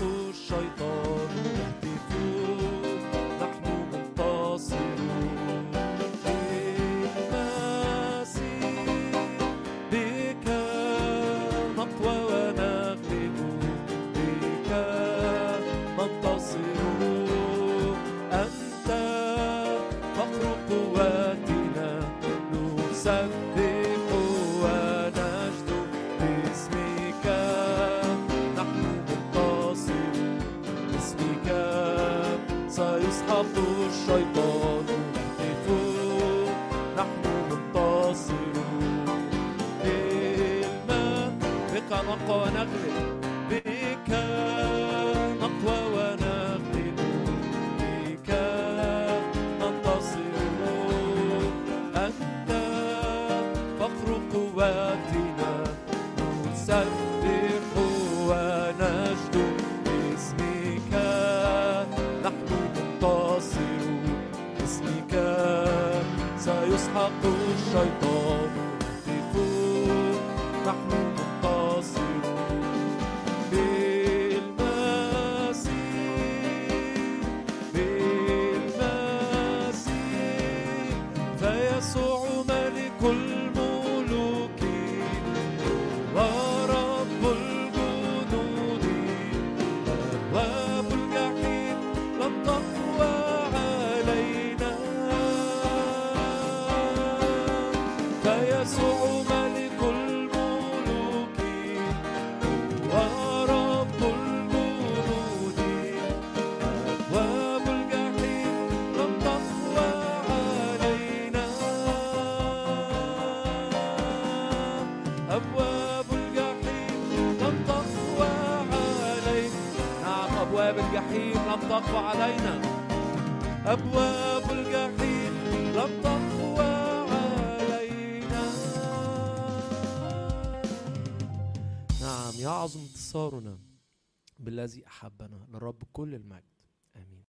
نقوى ونغلب بالذي أحبنا. للرب كل المجد.